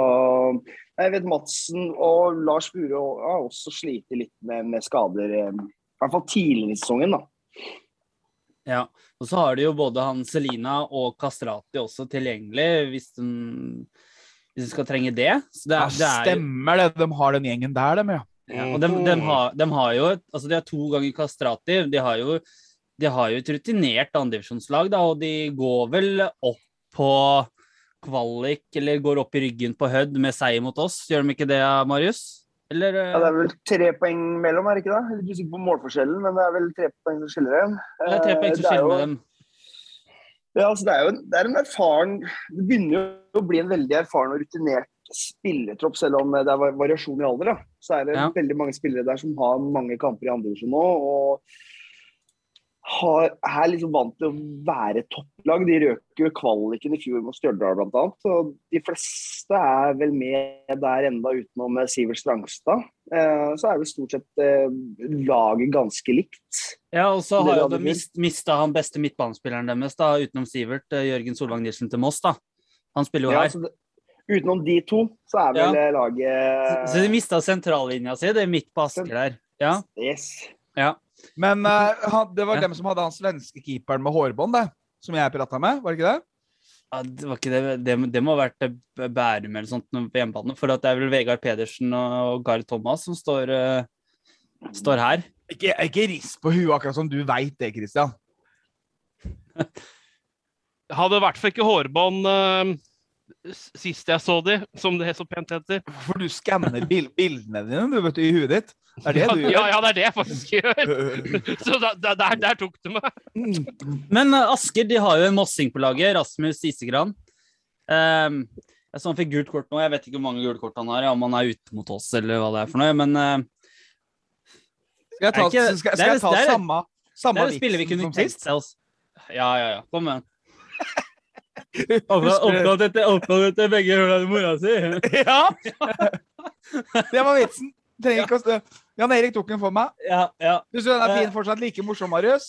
C: jeg vet Madsen og Lars Bure har også slitt litt med, med skader, i hvert fall tidligere i sesongen. da.
D: Ja, og så har de jo både han Selina og Kastrati også tilgjengelig hvis de skal trenge det. Så det, er- det er
A: stemmer det. De har den gjengen der, dem, ja.
D: ja, og de, de, har, de har jo altså de har to ganger Kastrati. De har jo, de har jo et rutinert andredivisjonslag, og de går vel opp på kvalik, eller går opp i ryggen på Hødd med seier mot oss. Gjør de ikke det, Marius? Eller
C: Ja, det er vel tre poeng mellom, er det ikke det? Jeg er litt usikker på målforskjellen, men det er vel tre poeng som skiller dem.
D: det er tre poeng som
C: er
D: skiller dem.
C: Ja, altså det er jo en, det er en erfaren Det begynner jo å bli en veldig erfaren og rutinert spillertropp, selv om det er variasjon i alder. da. Så er det
D: Ja.
C: veldig mange spillere der som har mange kamper i andre divisjon nå. og har, er liksom vant til å være topplag. De røk jo kvaliken i fjor mot Stjørdal bl.a. Og de fleste er vel med der enda utenom eh, Sivert Strangstad. Eh, så er vel stort sett eh, laget ganske likt.
D: Ja, og så har jo de mist, mista han beste midtbanespilleren deres, da, utenom Sivert, eh, Jørgen Solvang Nilsen til Moss. da. Han spiller jo
C: Ja,
D: her.
C: det, utenom de to, så er vel ja. laget
D: Så de mista sentrallinja si, det er midt på Asker der. Ja.
C: Yes.
A: Men uh, det var
D: Ja.
A: dem som hadde han svenske keeperen med hårbånd, det. Som jeg prata med, var det ikke det?
D: Ja, det, var ikke det, det, det må ha vært eh, Bærum eller sånt på hjemmebane. For det er vel Vegard Pedersen og Gard Thomas som står, uh, står her.
A: Ikke, ikke rist på huet, akkurat som du veit det, Christian. <laughs> <laughs>
B: Hadde i hvert fall ikke hårbånd s- sist jeg så de, som det så pent heter.
A: For du skanner bildene dine du vet, i huet ditt. Det er det du
B: Ja,
A: gjør.
B: ja, det er det jeg faktisk <laughs> gjør. Så da, da, der, der tok du meg.
D: Men eh, Asker de har jo en mossing på laget, Rasmus Isegran. Um, jeg så han fikk gult kort nå. Jeg vet ikke hvor mange gule kort han har, ja, om han er ute mot oss eller hva det er for noe. Men uh,
A: Skal jeg ta,
D: Er ikke-
A: skal, skal
D: det er-
A: jeg ta
D: det er-
A: samme,
D: det
A: samme
D: er
A: vitsen
D: kunne
A: som
D: tenkt
A: sist?
D: oss. Ja, ja, ja. Kom igjen. <laughs> Oppkalt etter begge hølene i mora si. <laughs>
A: Ja! <laughs> Det var vitsen. Trenger ikke å stø. Jan Erik tok den for meg.
D: Ja, ja.
A: Syns du den er fin fortsatt like morsom, Marius?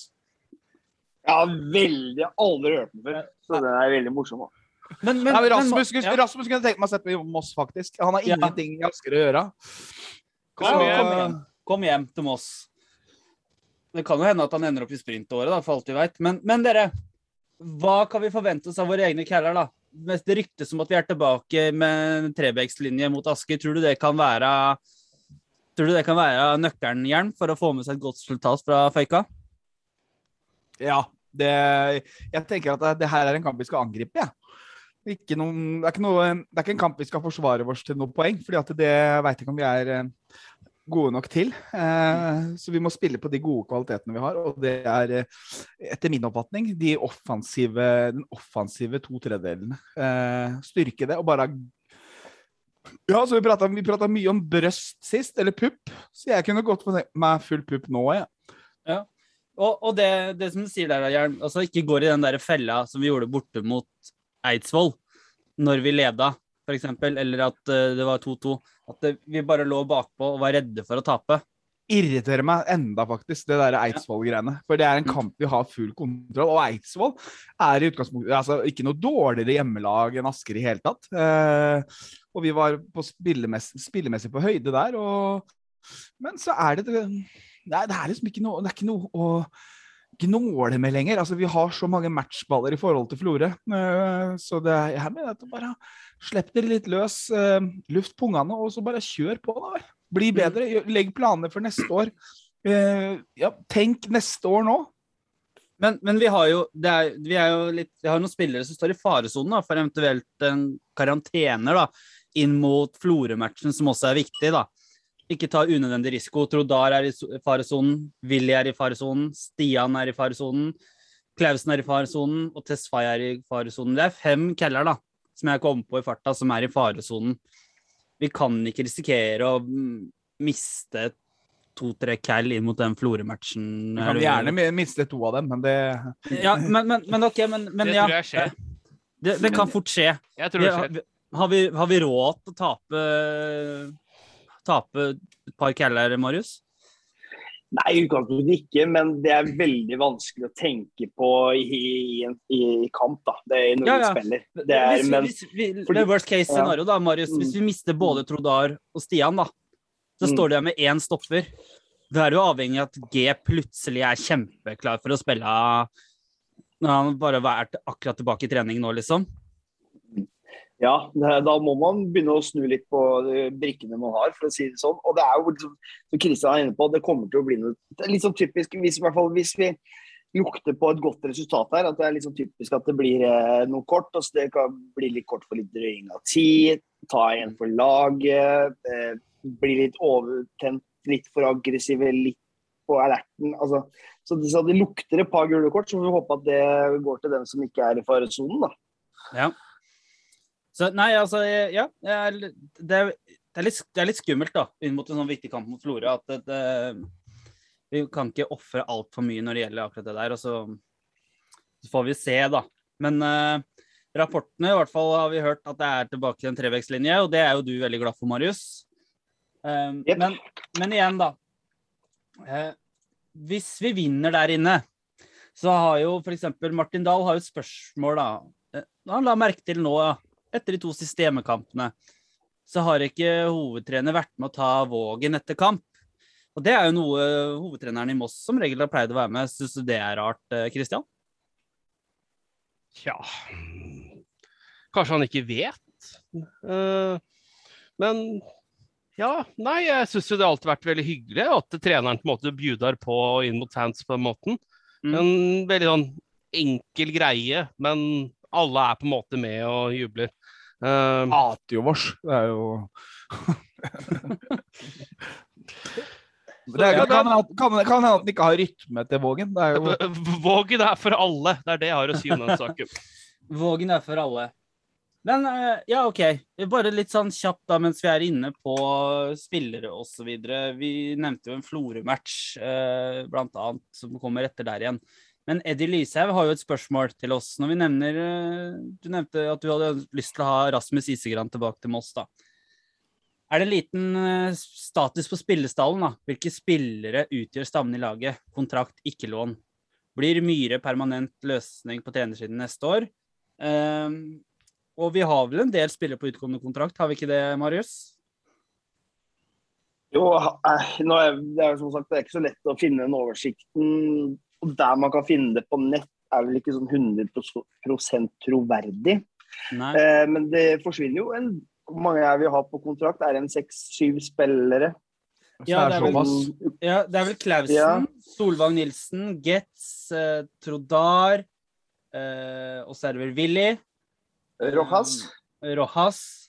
C: Ja, veldig. Jeg har aldri hørt den før. Så den er veldig morsom. Også.
D: Men, men,
A: Nei, men Rasmus, men,
D: ja.
A: Rasmus kunne tenkt meg å sette meg i Moss, faktisk. Han har
D: Ja.
A: ingenting i Asker å gjøre.
D: Kom,
A: Så-
D: kom, hjem. kom hjem til Moss. Det kan jo hende at han ender opp i sprintåret, da, for alt vi veit. Men, men dere, hva kan vi forvente oss av våre egne caller, da? Det ryktes om at vi er tilbake med en Trebekslinje mot Asker, tror du det kan være Tror du det kan være nøkkelen, Jern, for å få med seg et godt resultat fra Føyka?
A: Ja. Det, jeg tenker at det, her er en kamp vi skal angripe, jeg. Noen, det, er ikke det er ikke en kamp vi skal forsvare oss til noe poeng, fordi at det veit ikke om vi er gode nok til. Eh, så vi må spille på de gode kvalitetene vi har, og det er eh, etter min oppfatning de offensive, den offensive to tredjedelene. Eh, styrke det og bare Ja, så vi prata mye om brøst sist, eller pupp, så jeg kunne godt få meg full pupp nå, jeg.
D: Og, og det, det som du sier der, Jern, altså ikke går i den der fella som vi gjorde borte mot Eidsvoll, når vi leda, eksempel, eller at eh, det var 2-2. At det, vi bare lå bakpå og var redde for å tape.
A: irriterer meg enda, faktisk, det der Eidsvoll-greiene. For det er en kamp vi har full kontroll. Og Eidsvoll er i utgangspunktet altså, ikke noe dårligere hjemmelag enn Asker i hele tatt. Eh, og vi var på spillemessig, spillemessig på høyde der. Og, men så er det er, det er liksom ikke noe, det er ikke noe å gnåle med lenger. Altså, vi har så mange matchballer i forhold til Florø. Eh, så det, jeg mener at bare slipp dere litt løs, eh, luft pungene, og så bare kjør på. da. Bli bedre. Legg planer for neste år. Eh, ja, tenk neste år nå.
D: Men, men vi har jo, det er, vi er jo litt, vi har noen spillere som står i faresonen da, for eventuelt en karantener da, inn mot Florø-matchen, som også er viktig. da. Ikke ta unødvendig risiko. Trodar er i so- faresonen, Willy er i faresonen, Stian er i faresonen, Klausen er i faresonen, og Tesfaye er i faresonen. Det er fem keller da, som jeg kom på i farta, som er i faresonen. Vi kan ikke risikere å mm, miste to-tre call inn mot den Florø-matchen.
A: Vi kan gjerne miste to av dem, men det
D: Ja, men, men, men ok, men, men
B: det
D: ja.
B: tror jeg skjer.
D: Det, det kan fort skje.
B: Jeg tror det skjer.
D: har, vi, har vi råd til å tape Tape et par caller, Marius?
C: Nei, i utgangspunktet ikke, men det er veldig vanskelig å tenke på i, i, en- i, kamp. da. Det er når
D: Ja, ja.
C: spiller. Det er,
D: hvis,
C: men
D: hvis vi,
C: fordi-
D: worst case scenario, da, Marius. Hvis vi mister både Trodar og Stian, da, så
C: Mm.
D: står du der med én stopper. Da er du avhengig av at G plutselig er kjempeklar for å spille når han bare har vært akkurat tilbake i trening nå, liksom.
C: Ja, da må man begynne å snu litt på brikkene man har, for å si det sånn. Og det er jo, liksom, som Kristian er inne på, det kommer til å bli noe litt sånn typisk hvis, hvert fall hvis vi lukter på et godt resultat her, at det er sånn typisk at det blir eh, noe kort. Altså det kan bli litt kort for litt drøying av tid, ta igjen for laget, eh, bli litt overtent, litt for aggressive, litt på alerten. Altså, så, det, så det lukter et par gule kort, så får vi håpe at det går til den som ikke er i faresonen, da.
D: Ja. Så nei, altså, ja. jeg Det er, det er, litt, det er litt skummelt, da, inn mot en sånn viktig kamp mot Florø, at det, vi kan ikke ofre altfor mye når det gjelder akkurat det der. Og så, så får vi se, da. Men uh, rapportene, i hvert fall har vi hørt at det er tilbake til en trevektslinje, og det er jo du veldig glad for, Marius. Eh,
C: yep.
D: men, men igjen, da. Uh, hvis vi vinner der inne, så har jo f.eks. Martin Dahl har jo et spørsmål, da. Eh, Han la merke til nå, ja, etter de to systemekampene, så har ikke hovedtrener vært med å ta Vågen etter kamp. Og det er jo noe hovedtreneren i Moss som regel har pleid å være med. Syns du det er rart, Kristian? Christian?
B: Tja Kanskje han ikke vet. Eh, men ja, nei, jeg syns jo det har alltid vært veldig hyggelig at treneren på en måte bjuder på inn mot fans på den måten.
D: Mm.
B: En veldig sånn enkel greie, men alle er på en måte med og jubler. Eh,
A: hater jo vårs. Det er jo <laughs> det er, kan hende kan, kan hende at den ikke har rytme til Vågen. Det er jo
B: Vågen er for alle, det er det jeg har å si om den saken. <laughs>
D: Vågen er for alle. Men eh, ja, OK. Bare litt sånn kjapt da, mens vi er inne på spillere osv. Vi nevnte jo en Florø-match, eh, blant annet, som kommer etter der igjen. Men Eddie Lyshaug har jo et spørsmål til oss. Når vi nevner eh, Du nevnte at du hadde lyst til å ha Rasmus Isegran tilbake til Moss, da. Er det en liten eh, status på spillestallen, da? Hvilke spillere utgjør stammen i laget? Kontrakt, ikke lån. Blir Myhre permanent løsning på trenersiden neste år? Um, og vi har vel en del spillere på utkommende kontrakt, har vi ikke det, Marius?
C: Jo, eh, nå er, det er som sagt det er ikke så lett å finne den oversikten. Og der man kan finne det på nett, er vel ikke sånn 100 troverdig. Eh, men det forsvinner jo en Hvor mange er vi har på kontrakt? Er det en seks-syv spillere?
D: Ja, det er vel- Ja, det er vel Klausen,
C: Ja.
D: Solvang Nilsen, Getz, eh, Trodar, eh, og så er det vel Willy.
C: Rojas,
D: Rojas.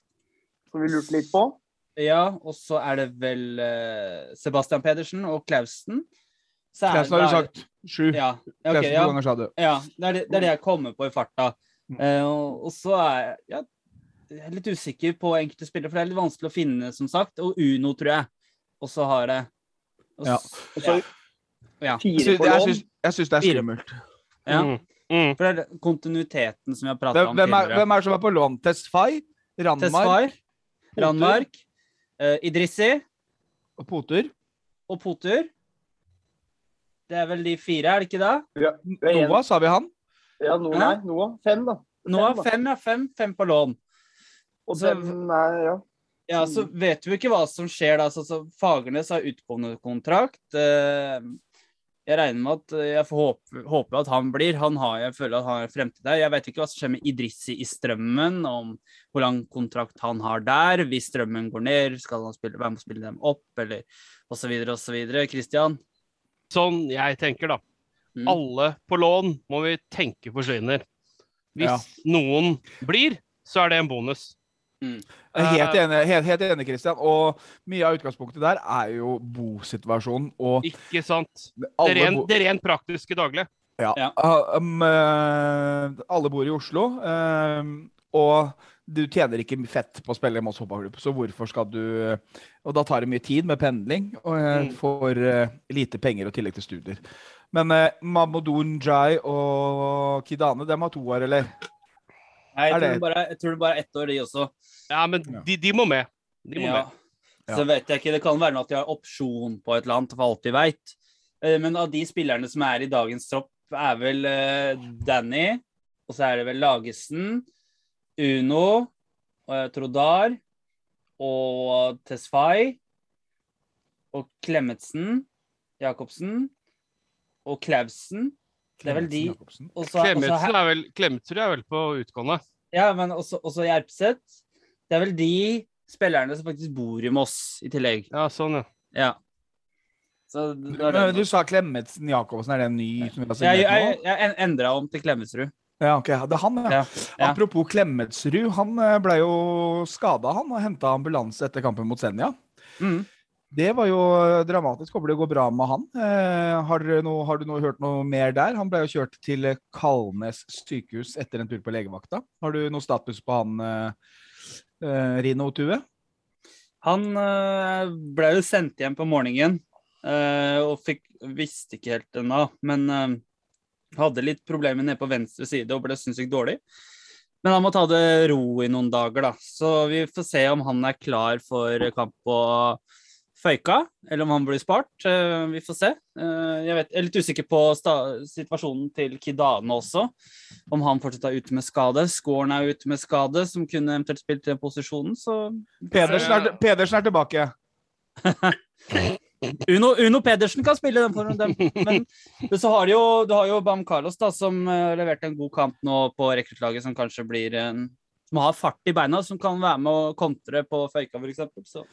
C: som vi lurte litt på.
D: Ja, og så er det vel eh, Sebastian Pedersen og Klausen. Så er-
A: har du sagt. Sju.
D: Ja,
A: okay,
D: ja.
A: to ganger, sa du.
D: Ja, det er det, det er det jeg kommer på i farta. Eh, og, og så er jeg ja, jeg er litt usikker på enkelte spillere, for det er litt vanskelig å finne, som sagt. Og Uno, tror jeg, også har det. Og
A: Ja.
C: så,
D: Ja.
C: Fire på lån.
A: jeg syns det er skummelt.
D: ja.
B: Mm. Mm.
D: For det er kontinuiteten som vi har prata om
A: hvem, er,
D: tidligere.
A: hvem er det som er på lån? Tesfay? Randmark?
D: Tesfai, Randmark. Uh, Idrissi
A: og Potur.
D: og Potur. Det er vel de fire, er det ikke det?
C: Ja, det?
A: Noah, sa vi han?
C: Ja,
D: Noah.
C: Nei, Noah. Fem, da.
D: Noah, fem,
C: da.
D: fem, ja. Fem, fem på lån.
C: Og
D: Så-
C: fem nei, ja.
D: Ja, så vet vi ikke hva som skjer da. Så, så Fagernes har utgående kontrakt. Eh, Jeg regner med at eh, jeg får håpe, håper at han blir. Han har, jeg føler at han har fremtid der. Jeg vet ikke hva som skjer med Idrissi i Strømmen, om hvor lang kontrakt han har der. Hvis Strømmen går ned, skal han spille, være med å spille dem opp, eller osv. osv. Christian?
B: Sånn jeg tenker, da.
D: Mm.
B: Alle på lån må vi tenke forsvinner. Hvis
A: Ja.
B: noen blir, så er det en bonus.
A: Jeg er Helt enig, helt, helt enig, Christian. Og mye av utgangspunktet der er jo bosituasjonen. Og
B: Ikke sant? Det rent,
A: bo,
B: det rent praktiske daglige.
A: ja,
D: Ja.
A: ah, um, eh, alle bor i Oslo. eh, og du tjener ikke fett på å spille i Moss fotballklubb, så hvorfor skal du Og da tar det mye tid med pendling, og jeg
B: Mm.
A: får eh, lite penger og tillegg til studier. Men uh, Mamadou Njay og Kidane, dem har to år, eller?
D: Nei, jeg, tror det- bare, jeg tror det bare er ett år, de også.
B: Ja, men
A: Ja.
B: de, de må med. De må
D: Ja.
B: med.
A: Ja.
D: Så vet jeg ikke, Det kan være noe at de har opsjon på et eller annet, for alt vi veit. Men av de spillerne som er i dagens tropp, er vel eh, Danny, og så er det vel Lagesen, Uno, Trodar og Tesfay. Og Klemetsen, Jacobsen og Klausen. Det er vel de
A: Også,
D: og så- og så
B: Klemetsen er vel, Klemetsen er vel på utgående.
D: Ja, men også, også Jerpseth. Det er vel de spillerne som faktisk bor i Moss i tillegg.
B: Ja, sånn, ja.
D: Ja. Så det er
A: Men
D: det.
A: Du sa Klemetsen Jacobsen, er det en ny som vi har signert nå?
D: jeg,
A: nå?
D: jeg endra om til Klemetsrud.
A: Ja, ok, det er han, ja.
D: Ja, ja.
A: Apropos Klemetsrud, han eh, ble jo skada, han, og henta ambulanse etter kampen mot Senja.
D: Mm.
A: Det var jo dramatisk. Håper det går bra med han. Eh, har, du noe, har du noe, hørt noe mer der? Han ble jo kjørt til eh, Kalnes sykehus etter en tur på legevakta. Har du noe status på han, eh, eh, Rino Tue?
D: Han eh, ble jo sendt hjem på morgenen og fikk, visste ikke helt ennå, men hadde litt problemer nede på venstre side og ble sinnssykt dårlig. Men han må ta det ro i noen dager, da. Så vi får se om han er klar for kamp på Føyka, eller om han blir spart. Eh, vi får se. Eh, jeg, vet, jeg er litt usikker på sta situasjonen til Kidane også. Om han fortsatt er ute med skade. Skåren er ute med skade, som kunne eventuelt spilt i den posisjonen. Så
A: Pedersen er, Pedersen er tilbake. <laughs>
D: Uno, Uno Pedersen kan spille den for dem. Men, så har du jo, du har jo Bam Carlos, da, som uh, leverte en god kamp nå på rekruttlaget, som kanskje blir en Som har fart i beina, som kan være med å kontre på Føyka, f.eks. Så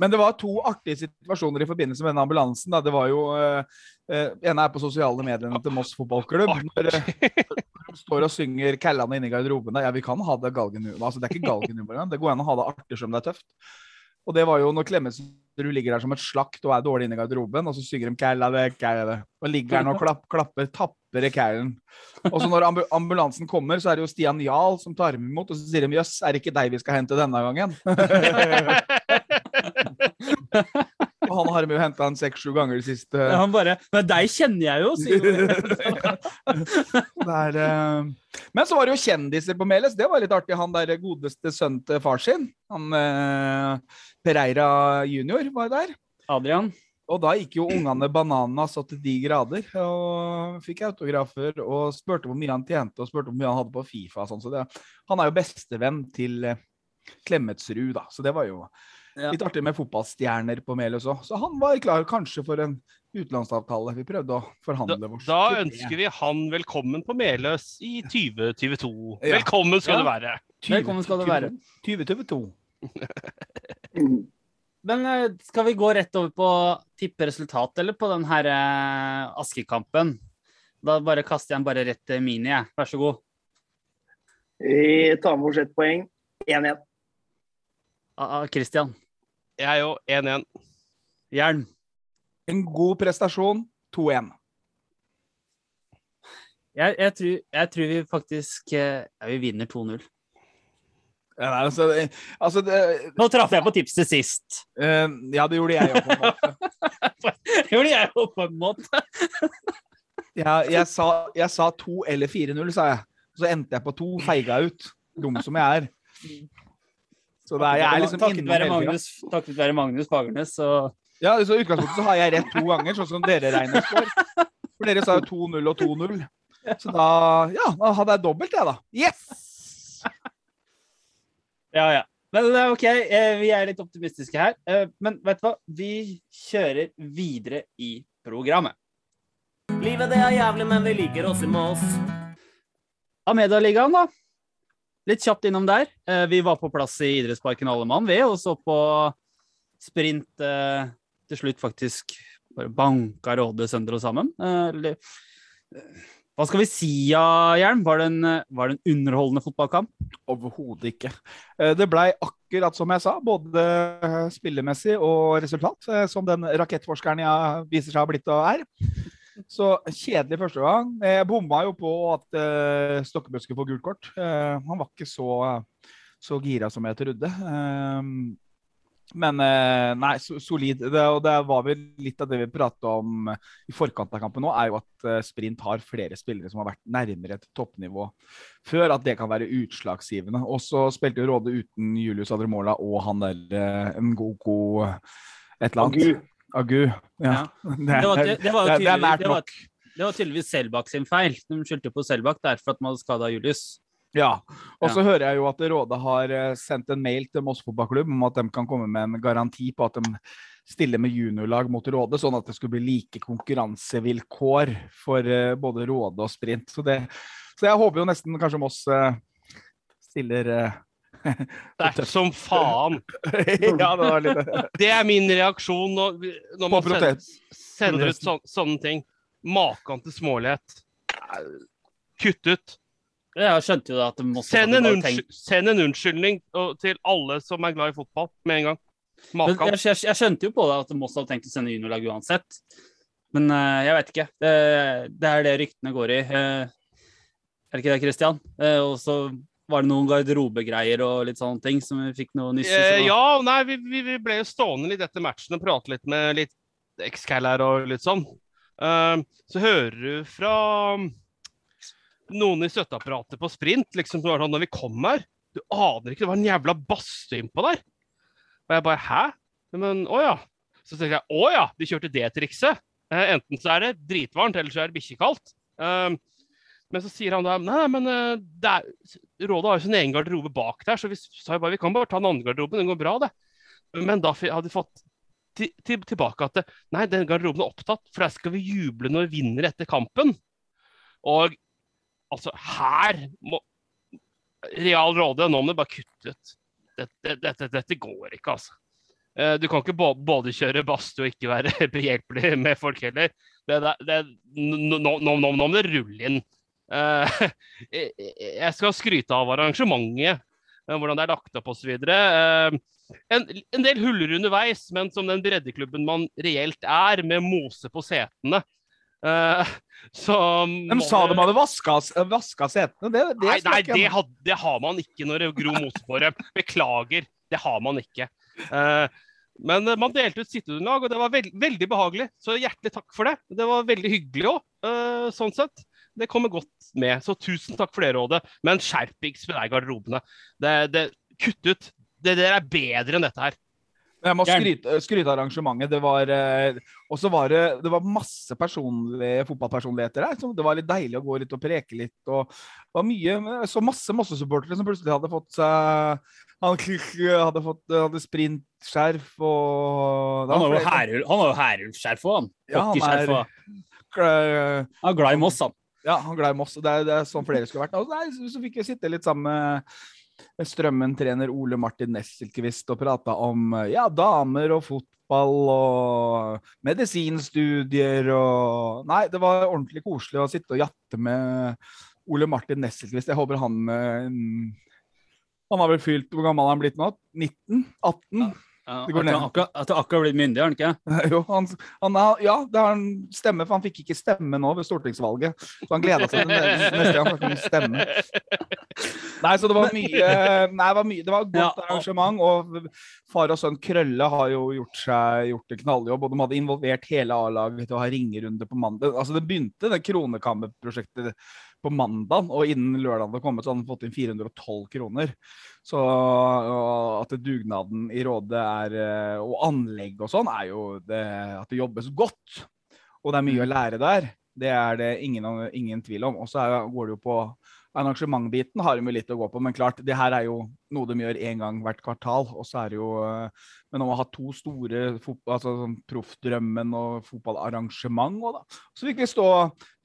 A: Men det var to artige situasjoner i forbindelse med denne ambulansen. Da. Det var jo uh, ene er på sosiale mediene til Moss fotballklubb. Når, eh, de står og synger 'Kællan inne i garderoben'. Ja, vi kan ha det galgenhumor. Altså, det er ikke galgenhumor engang. Det går an å ha det artig som det er tøft. Og det var jo når Klemetsrud ligger der som et slakt og er dårlig inne i garderoben, og så synger de 'Kælla det, kælla det'. Og ligger han og klapp, klapper tapper i kælen. Og så når ambu ambulansen kommer, så er det jo Stian Jahl som tar dem imot, og så sier de 'jøss, er det ikke deg vi skal hente denne gangen'? <laughs> han har de jo henta seks-sju ganger de siste Ja,
D: han bare Men deg kjenner jeg jo, sier han. <laughs>
A: Det er, eh, Men så var det jo kjendiser på Meles. Det var litt artig. Han der godeste sønnen til far sin, han uh, Pereira junior, var der.
D: Adrian.
A: Og da gikk jo ungene banana så til de grader. Og fikk autografer og spurte hvor mye han tjente, og spurte hvor mye han hadde på Fifa. Sånn. Så det, han er jo bestevenn til eh, Klemetsrud, da. Så det var jo
D: Ja.
A: litt artig med fotballstjerner på Melhus òg. Så han var klar kanskje for en utenlandsavtale. Vi prøvde å forhandle vårt.
B: Da ønsker vi han velkommen på Meløs i 2022.
A: Ja.
B: Velkommen skal
D: Ja.
B: du være.
D: Velkommen skal du være.
A: 2022.
C: Mm. <laughs>
D: Men eh, skal vi gå rett over på tippe resultat, eller på den her eh, Asker-kampen? Da bare kaster jeg den bare rett til Mini, jeg. Vær så god.
C: Vi tar med oss ett poeng. 1-1.
D: Ah, ah, Christian.
B: Jeg jo 1-1.
D: Jern.
A: En god prestasjon. 2-1.
D: Jeg, jeg, tror, jeg tror vi faktisk eh, ja, Vi vinner 2-0.
A: Ja, nei, altså, det- altså det,
D: Nå traff jeg på tipset sist.
A: Uh, Ja, det gjorde jeg jo på en måte. <laughs>
D: Gjorde jeg jo på en måte.
A: Jeg, jeg, sa, jeg sa 2 eller 4-0, sa jeg. Så endte jeg på 2, feiga ut. Dum som jeg er. Så det er, jeg er liksom
D: takket være. Magnus, takket være Magnus Fagernes, så
A: Ja, så I utgangspunktet så har jeg rett to ganger, sånn som dere regner for. For dere sa jo 2-0 og 2-0. Så da ja, da hadde jeg dobbelt, jeg, da. Yes!
D: Ja, ja. Men det OK, eh, vi er litt optimistiske her. Eh, Men vet du hva? Vi kjører videre i programmet.
F: Livet det er jævlig, men vi liker oss i Moss.
D: Amedia-ligaen, da. Litt kjapt innom der. Eh, Vi var på plass i idrettsparken alle mann, vi, og så på sprint eh, til slutt faktisk bare banka Råde sønder og sammen. Eh, Hva skal vi si, ja, Hjelm? Var det en, var det en underholdende fotballkamp?
A: Overhodet ikke. Det blei akkurat som jeg sa, både spillemessig og resultat, som den rakettforskeren jeg viser seg å ha blitt og er. Så kjedelig første gang. Jeg bomma jo på at uh, Stokkebø skulle få gult kort. Uh, han var ikke så, så gira som jeg trodde. Uh, men uh, nei, so solid. Det, og det var vel litt av det vi pratet om i forkant av kampen nå, er jo at eh, Sprint har flere spillere som har vært nærmere et toppnivå før, at det kan være utslagsgivende. Og så spilte jo Råde uten Julius Adremola og han der uh, Ngoko et eller annet. Agu. Ja. <laughs> Det, er- nært
D: var,
A: nok.
D: det var tydeligvis Selbakk sin feil. De skyldte på Selbakk derfor at man hadde skada Julius.
A: Ja. Og så hører jeg jo at Råde har eh, sendt en mail til Moss fotballklubb om at de kan komme med en garanti på at de stiller med juniorlag mot Råde, sånn at det skulle bli like konkurransevilkår for eh, både Råde og Sprint. Så, det, så jeg håper jo nesten kanskje Moss eh, stiller
B: er som faen. <laughs>
A: Ja, det var litt
B: Det er min reaksjon når, når man sender, sender ut sån, sånne ting. Maken til smålighet. Kutt ut.
D: Jeg skjønte jo at det måtte
B: Send en,
D: unnskyld,
B: send en unnskyldning til alle som er glad i fotball, med en gang.
D: Men
B: Maken.
D: jeg, jeg, jeg skjønte jo på det at Moss hadde tenkt å sende juniorlag uansett. Men uh, jeg vet ikke. Det, det er det ryktene går i. Uh, er det ikke det, Christian? Uh, og så var det noen garderobegreier og litt sånne ting som vi fikk noe nyss i.
B: Eh,
D: så-
B: ja, nei, vi, vi, ble jo stående litt etter matchen og prate litt med litt eks-cal her og litt sånn. Uh, så hører du fra noen i støtteapparatet på sprint, liksom, som var sånn når vi kom her Du aner ikke, det var en jævla badstue innpå der. Og jeg bare Hæ? Men å ja. Så tenkte jeg å ja, de kjørte det trikset. Uh, enten så er det dritvarmt, eller så er det bikkjekaldt. Eh, men så sier han da nei, men eh, er, Rådet har jo sin egen garderobe bak der, så vi sa jo bare vi kan bare ta den andre garderoben, den går bra, det. Men da hadde vi fått til, til, tilbake at nei, den garderoben er opptatt, for der skal vi juble når vi vinner etter kampen. Og altså, her må Real Råde, nå må du bare kutte ut. Dette, dette, dette går ikke, altså. Eh, Du kan ikke både kjøre badstue og ikke være <laughs> behjelpelig med folk heller. Det, det, det, nå, nå, nå må det rulle inn. Eh, <laughs> jeg- skal skryte av arrangementet, eh, hvordan det er lagt opp osv. En, en del huller underveis, men som den breddeklubben man reelt er, med mose på setene. eh, <laughs> så
A: De sa de hadde vaska, vaska setene. Det, det
B: Nei, nei det, had, det har man ikke når det gror mose på dem. Beklager, det har man ikke. Eh, men eh, man delte ut sitteunderlag, og det var veld, veldig behagelig. Så hjertelig takk for det. Det var veldig hyggelig òg, sånn sett. Det kommer godt med. Så tusen takk for det rådet. Men skjerpings med i garderobene. Det, det, kutt ut. Det der er bedre enn dette her.
A: Jeg må skryte, skryte arrangementet. Det var, eh, var det, det var masse personlige fotballpersonligheter her. Så det var litt deilig å gå litt og preke litt. Og det var mye, så masse Mosse-supportere som plutselig hadde fått seg Han hadde fått hadde sprintskjerf og
D: Han har jo Herulf-skjerf òg, han.
A: Ja, han
D: Hockeyskjerf
A: er-
D: Han er glad i Moss, han.
A: Ja, han glad i Moss. Det er, det er sånn flere skulle vært. Og nei, så, fikk jeg sitte litt sammen med Strømmen-trener Ole Martin Nesselquist og prata om ja, damer og fotball og medisinstudier og Nei, det var ordentlig koselig å sitte og jatte med Ole Martin Nesselquist. Jeg håper han eh, Han har vel fylt Hvor gammel har han blitt nå? 19? 18?
D: Ja,
A: Det går ned.
D: akkurat, at han akkurat blitt myndig, har han ikke? <laughs>
A: Jo, han, han, ja, det har han stemme, for han fikk ikke stemme nå ved stortingsvalget. Så han gleda seg til neste <laughs> neste gang han kunne stemme. Nei, så det var mye <laughs> Nei, det var, mye, det var et godt
D: Ja,
A: arrangement. Og far og sønn Krølle har jo gjort, seg, gjort en knalljobb. Og de hadde involvert hele A-laget til å ha ringerunde på mandag. Altså, det begynte, det Kronekammerprosjektet, på mandag, og innen lørdag det kommet, så hadde han fått inn 412 kroner. Så at dugnaden i Råde er eh, Og anlegg og sånn er jo det, at det jobbes godt. Og det er mye å lære der. Det er det ingen, ingen tvil om. Og så går det jo på arrangementbiten har de litt å gå på, men klart, det her er jo noe de gjør én gang hvert kvartal. Og så er det jo eh, Men om å ha to store altså sånn Proffdrømmen og fotballarrangement òg, da. Så fikk vi stå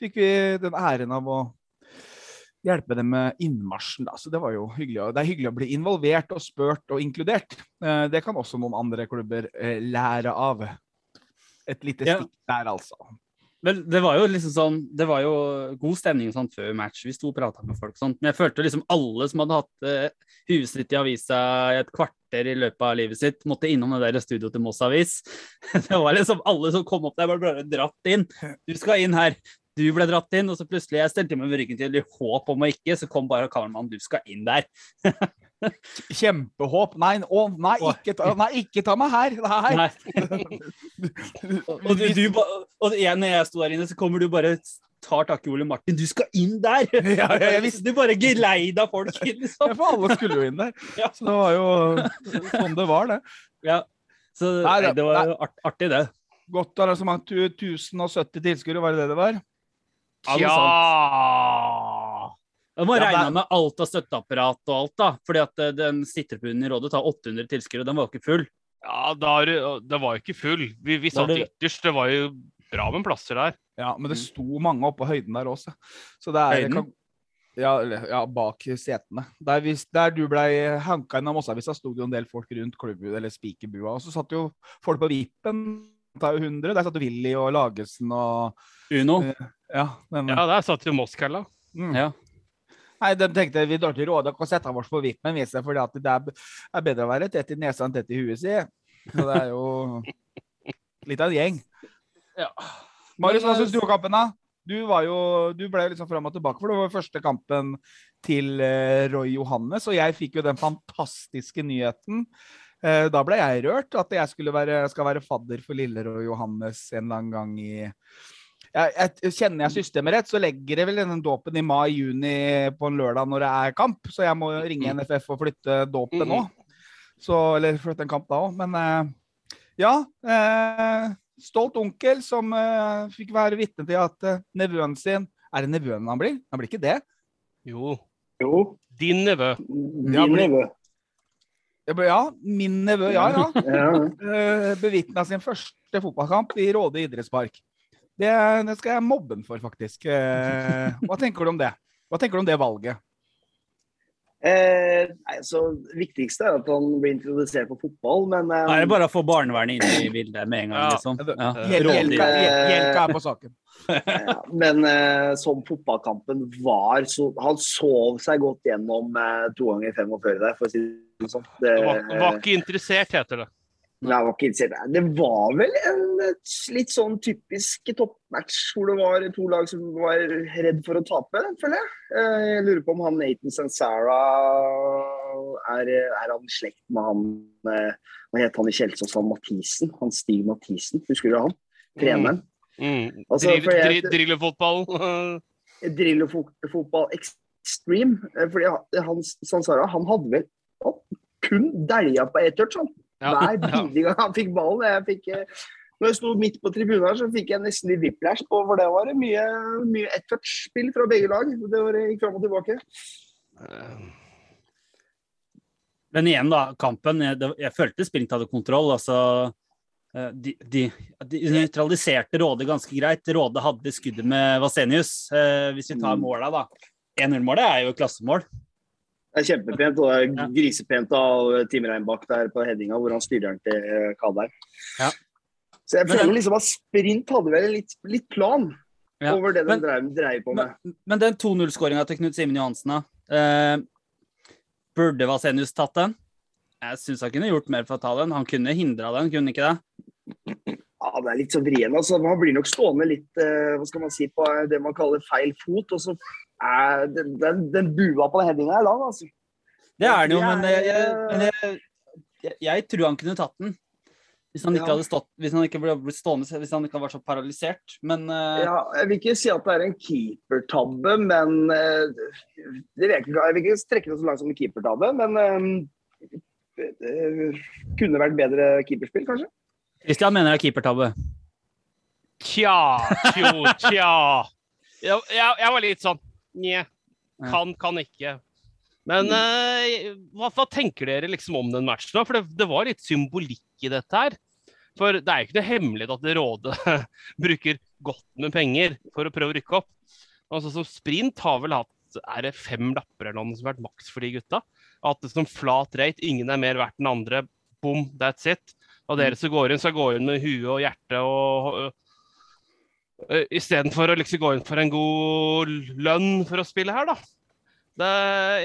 A: Fikk vi den æren av å hjelpe dem med innmarsjen. Da. Så det var jo hyggelig. Og det er hyggelig å bli involvert og spurt og inkludert. Eh, Det kan også noen andre klubber eh, lære av. Et lite stikk der, altså.
D: Vel, det var jo liksom sånn Det var jo god stemning sånn før match. Vi sto og prata med folk. Sånn. Men jeg følte liksom alle som hadde hatt eh, huet sitt i avisa i et kvarter i løpet av livet sitt, måtte innom det der studioet til Moss Avis. <laughs> Det var liksom alle som kom opp der, ble bare dratt inn. Du skal inn her. Du ble dratt inn, og så plutselig jeg stelte meg med ryggen til i håp om å ikke, så kom bare kameramannen. Du skal inn der.
A: Kjempehåp. Nei, å, nei, ikke ta, nei, ikke ta meg her! Nei.
D: Nei. <laughs> Og, du, du, og jeg, når jeg sto der inne, så kommer du bare tar tak i Ole Martin. Du skal inn der!
A: Ja, ja, jeg <laughs> visste-
D: Du bare geleida folk inn, liksom.
A: Ja, For alle skulle jo inn der. <laughs>
D: Ja.
A: Så det var jo sånn det var, det.
D: Ja. Så
A: Nei,
D: nei,
A: det-
D: var jo artig, det.
A: Godt arrangement. Tu- 1070 tilskuere, var det det det var?
D: Ja, noe
B: Ja
D: Du må
A: Ja,
D: regne med alt av støtteapparat og alt, da. Fordi at eh, den sittepuben i rådet tar 800 tilskuere, og den var jo ikke full.
B: Ja, da er det det var jo ikke full. Vi, vi satt
D: det-
B: ytterst. Det var jo bra med plasser der.
A: Ja, men det sto mange oppå høyden der også. Så det er
D: Høyden?
A: kan, ja, ja, bak setene. Der, hvis, der du blei hanka inn av Mossavisa, sto det jo en del folk rundt klubbhuet eller spikerbua. Og så satt jo folk på vippen. Er jo 100. Der satt Willy og Lagesen og
D: Uno.
A: Ja. Den,
B: Ja, der satt jo Moskalla.
A: mm.
D: Ja.
A: Nei, de tenkte vi drar til Råde og setter oss på vippen, viser fordi at det er, bedre å være tett i nesa enn tett i huet, si. Så det er jo <laughs> litt av en gjeng.
D: Ja.
A: Marius, hva syns du om kampen, da? Du, var jo, du ble liksom fram og tilbake, for det var første kampen til eh, Roy Johannes, og jeg fikk jo den fantastiske nyheten. Eh, da ble jeg rørt, at jeg skulle være, skal være fadder for lille og Johannes en eller annen gang i jeg, jeg, Kjenner jeg systemet rett, så legger jeg vel den dåpen i mai-juni på en lørdag når det er kamp, så jeg må ringe NFF og flytte dåpen nå. Så, eller flytte en kamp da òg. Men eh, ja. Eh, stolt onkel som eh, fikk være vitne til at eh, nevøen sin Er det nevøen han blir? Han blir ikke det.
B: Jo.
C: Jo,
B: Din nevø.
C: Din nevø.
A: Ja, min nevø, ja ja. <laughs> Uh, Bevitna sin første fotballkamp i Råde idrettspark. Det, det skal jeg mobbe ham for, faktisk. Eh, hva tenker du om det? Hva tenker du om det valget?
C: Eh, altså, Det viktigste er at han blir introdusert for fotball, men eh,
D: Da er bare å få barnevernet inn i bildet med en gang, liksom. Ja.
A: Hjelp er på saken. <laughs>
C: Ja, men eh, som fotballkampen var, så han sov seg godt gjennom eh, to ganger 45 der, for å si det sånn. Det,
B: Var, var ikke interessert, heter det.
C: Nei, var ikke interessert. Det var vel en eh, litt sånn typisk toppmatch hvor det var to lag som var redd for å tape, føler jeg. Eh, Jeg lurer på om han Nathan Sansara er, er han i slekt med han eh, Hva het han i Kjelsås? Han Mathisen? Han Stig Mathisen, husker du han? Treneren.
B: Mm.
C: Altså,
B: Drill-
C: jeg-
B: Drillefotball. <laughs>
C: Extreme. eh, Fordi han- han Sansara han hadde vel kun dælja på ett touch, Hver bidige gang han fikk ballen. Jeg fikk, eh, når jeg sto midt på tribunen her, så fikk jeg nesten litt whiplash på, for det var mye, mye ett touch-spill fra begge lag. Det var, gikk fram og tilbake.
D: Men igjen, da, kampen. Jeg, jeg følte Sprint hadde kontroll. altså eh, de, de, de nøytraliserte Råde ganske greit. Råde hadde skuddet med Vasenius. Eh, hvis vi tar
C: Mm.
D: måla, da. 1-0-målet er jo klassemål.
C: Det er kjempepent, og det er grisepent av Tim Reinbach der på headinga, hvor han styrer den til eh, Kadheim.
D: Ja.
C: Så jeg føler liksom at Sprint hadde vel litt, litt plan
D: Ja.
C: over det de
D: dreier,
C: dreiv på med.
D: Men, men den 2-0-skåringa til Knut Simen Johansen, da. Eh, burde Vasenius tatt den? Jeg syns han kunne gjort mer for å ta den. Han kunne hindra den, kunne ikke det?
C: Ja, det er litt så vrien. Altså, man blir nok stående litt eh, hva skal man si, på det man kaller feil fot. og så er den, den, den bua på den headinga er lang, altså.
D: Det er det jo, men jeg, jeg, men jeg, jeg, jeg tror han kunne tatt den. Hvis han ikke
C: Ja.
D: hadde stått, hvis han ikke ble blitt stående, hvis han ikke hadde vært så paralysert. Men uh...
C: Ja, jeg vil ikke si at det er en keepertabbe, men uh, det vet jeg, ikke. jeg vil ikke strekke det så langt som en keepertabbe. Men uh, det kunne vært bedre keeperspill, kanskje.
D: Christian mener det er keepertabbe.
B: Tja, tjo, tja. Jeg, jeg, jeg var litt sånn Nje. Kan, kan ikke. Men eh, hva, hva tenker dere liksom om den matchen? da? For det, det var litt symbolikk i dette her. For det er jo ikke noe hemmelighet at det Rådet <laughs> bruker godt med penger for å prøve å rykke opp. Altså som Sprint har vel hatt er det fem lapper eller noe som har vært maks for de gutta. At det som flat rate, ingen er mer verdt enn andre. Boom, that's it. Og dere som går inn, skal gå inn med huet og hjertet og Istedenfor å liksom gå inn for en god lønn for å spille her, da. Det,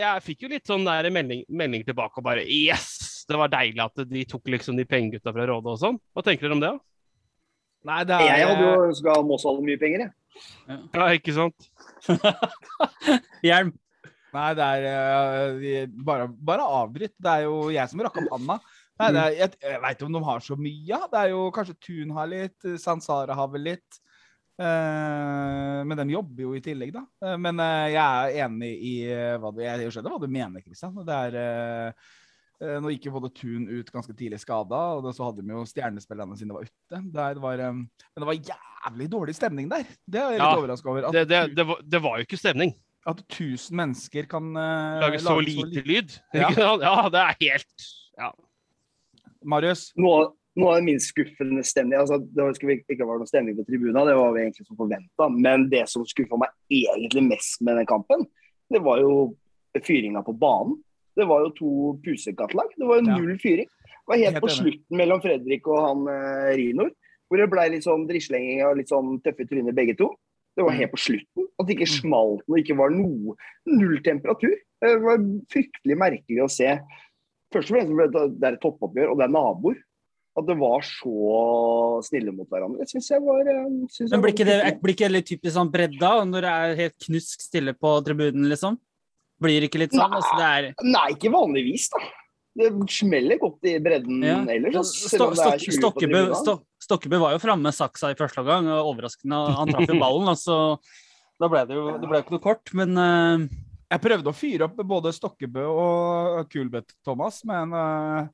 B: jeg fikk jo litt sånn der melding, melding tilbake og bare Yes! Det var deilig at de tok liksom de pengegutta fra Råde og sånn. Hva tenker dere om det? da?
A: Nei, det er
C: Jeg hadde jo ønska Moss hadde mye penger, jeg.
B: Ja, ikke sant? <laughs>
D: Hjelm.
A: Nei, det er uh, bare, bare avbryt. Det er jo jeg som rakk opp handa. Nei, det er, jeg jeg veit ikke om de har så mye. Det er jo Kanskje Thun har litt, Sansara har vel litt. Eh, men de jobber jo i tillegg, da. Eh, men eh, jeg er enig i hva du Jeg skjønner hva du mener, Kristian. Det er Nå gikk jo både Tun ut ganske tidlig skada, og så hadde de jo stjernespillerne sine var ute. Der det var, men det var jævlig dårlig stemning der. Det er jeg litt
B: Ja,
A: overraska over. At,
B: Det, det, det, var, det var jo ikke stemning.
A: at 1000 mennesker kan eh,
B: Lage så
A: lage
B: lite lyd.
A: Ja.
B: Ja, det er helt ja.
A: Marius?
C: Noe, noe av den minst skuffende stemning altså, Det var- skulle ikke være noe stemning på tribuna, det var vi egentlig som forventa. Men det som skuffa meg egentlig mest med den kampen, det var jo fyringa på banen. Det var jo to pusekattlag. Det var jo null fyring. Det var helt,
A: Helt
C: på slutten mellom Fredrik og han eh, Rinor, hvor det ble litt sånn drislenging og litt sånn tøffe tryner begge to. Det var helt på slutten. At det ikke
A: Mm.
C: smalt og ikke var noe null temperatur. Det var fryktelig merkelig å se. Først og fremst det er et toppoppgjør, og det er naboer. At det var så snille mot hverandre. Det syns jeg var eh, synes
D: Men blir ikke det blir ikke litt typisk sånn bredda når det er helt knusk stille på tribunen, liksom? Blir det ikke litt sånn? Altså, det er
C: Nei, ikke vanligvis, da. Det smeller godt i bredden
D: Ja.
C: ellers.
D: Sto- Stok- Stokkebø,
C: tribunen.
D: Stokkebø var jo framme med saksa i første omgang, og overraskende han traff jo ballen. så da ble det jo det ble ikke noe kort, men uh...
A: Jeg prøvde å fyre opp både Stokkebø og Kulbeth, Thomas, men eh,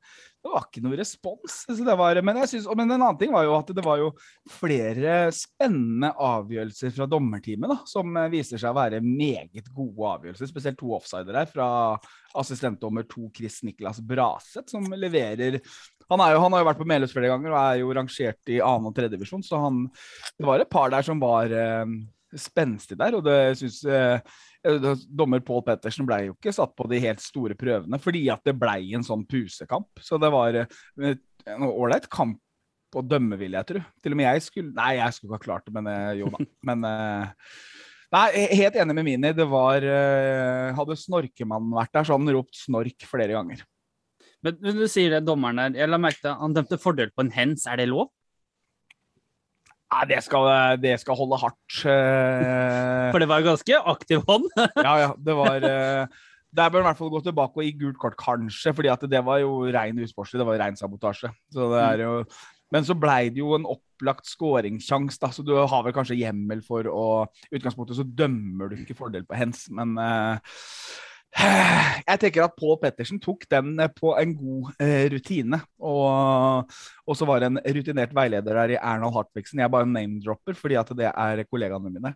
A: det var ikke noe respons. Var, men, synes, men en annen ting var jo at det var jo flere spennende avgjørelser fra dommerteamet da, som viser seg å være meget gode avgjørelser. Spesielt to offsider her fra assistentdommer to Chris Niklas Braseth, som leverer han, jo, han har jo vært på Meløs flere ganger og er jo rangert i annen og tredjevisjon, så han, det var et par der som var eh, spenstig der. og det synes eh, eh, Dommer Pål Pettersen ble jo ikke satt på de helt store prøvene fordi at det ble en sånn pusekamp. Så det var eh, en ålreit kamp å dømme, vil jeg tro. Til og med jeg skulle Nei, jeg skulle ikke ha klart det, men eh, jo da. Men eh, Nei, helt enig med Mini. Det var Hadde snorkemannen vært der, så hadde han ropt 'snork' flere ganger.
D: men, men du sier det, dommeren der Jeg la merke til han dømte fordel på en hens. Er det lov?
A: Nei, det skal, det skal holde hardt. eh.
D: For det var en ganske aktiv hånd. <laughs>
A: Ja, ja, det var eh, Der bør han i hvert fall gå tilbake og gi gult kort, kanskje, fordi at det var jo rein usportslig. Det var jo rein sabotasje. Så det er jo men så blei det jo en opplagt skåringssjanse, da, så du har vel kanskje hjemmel for å I utgangspunktet så dømmer du ikke fordel på hens, men eh, jeg tenker at Pål Pettersen tok den eh, på en god eh, rutine. Og, og så var det en rutinert veileder der i Erna Hartvigsen. Jeg er bare name-dropper fordi at det er kollegaene mine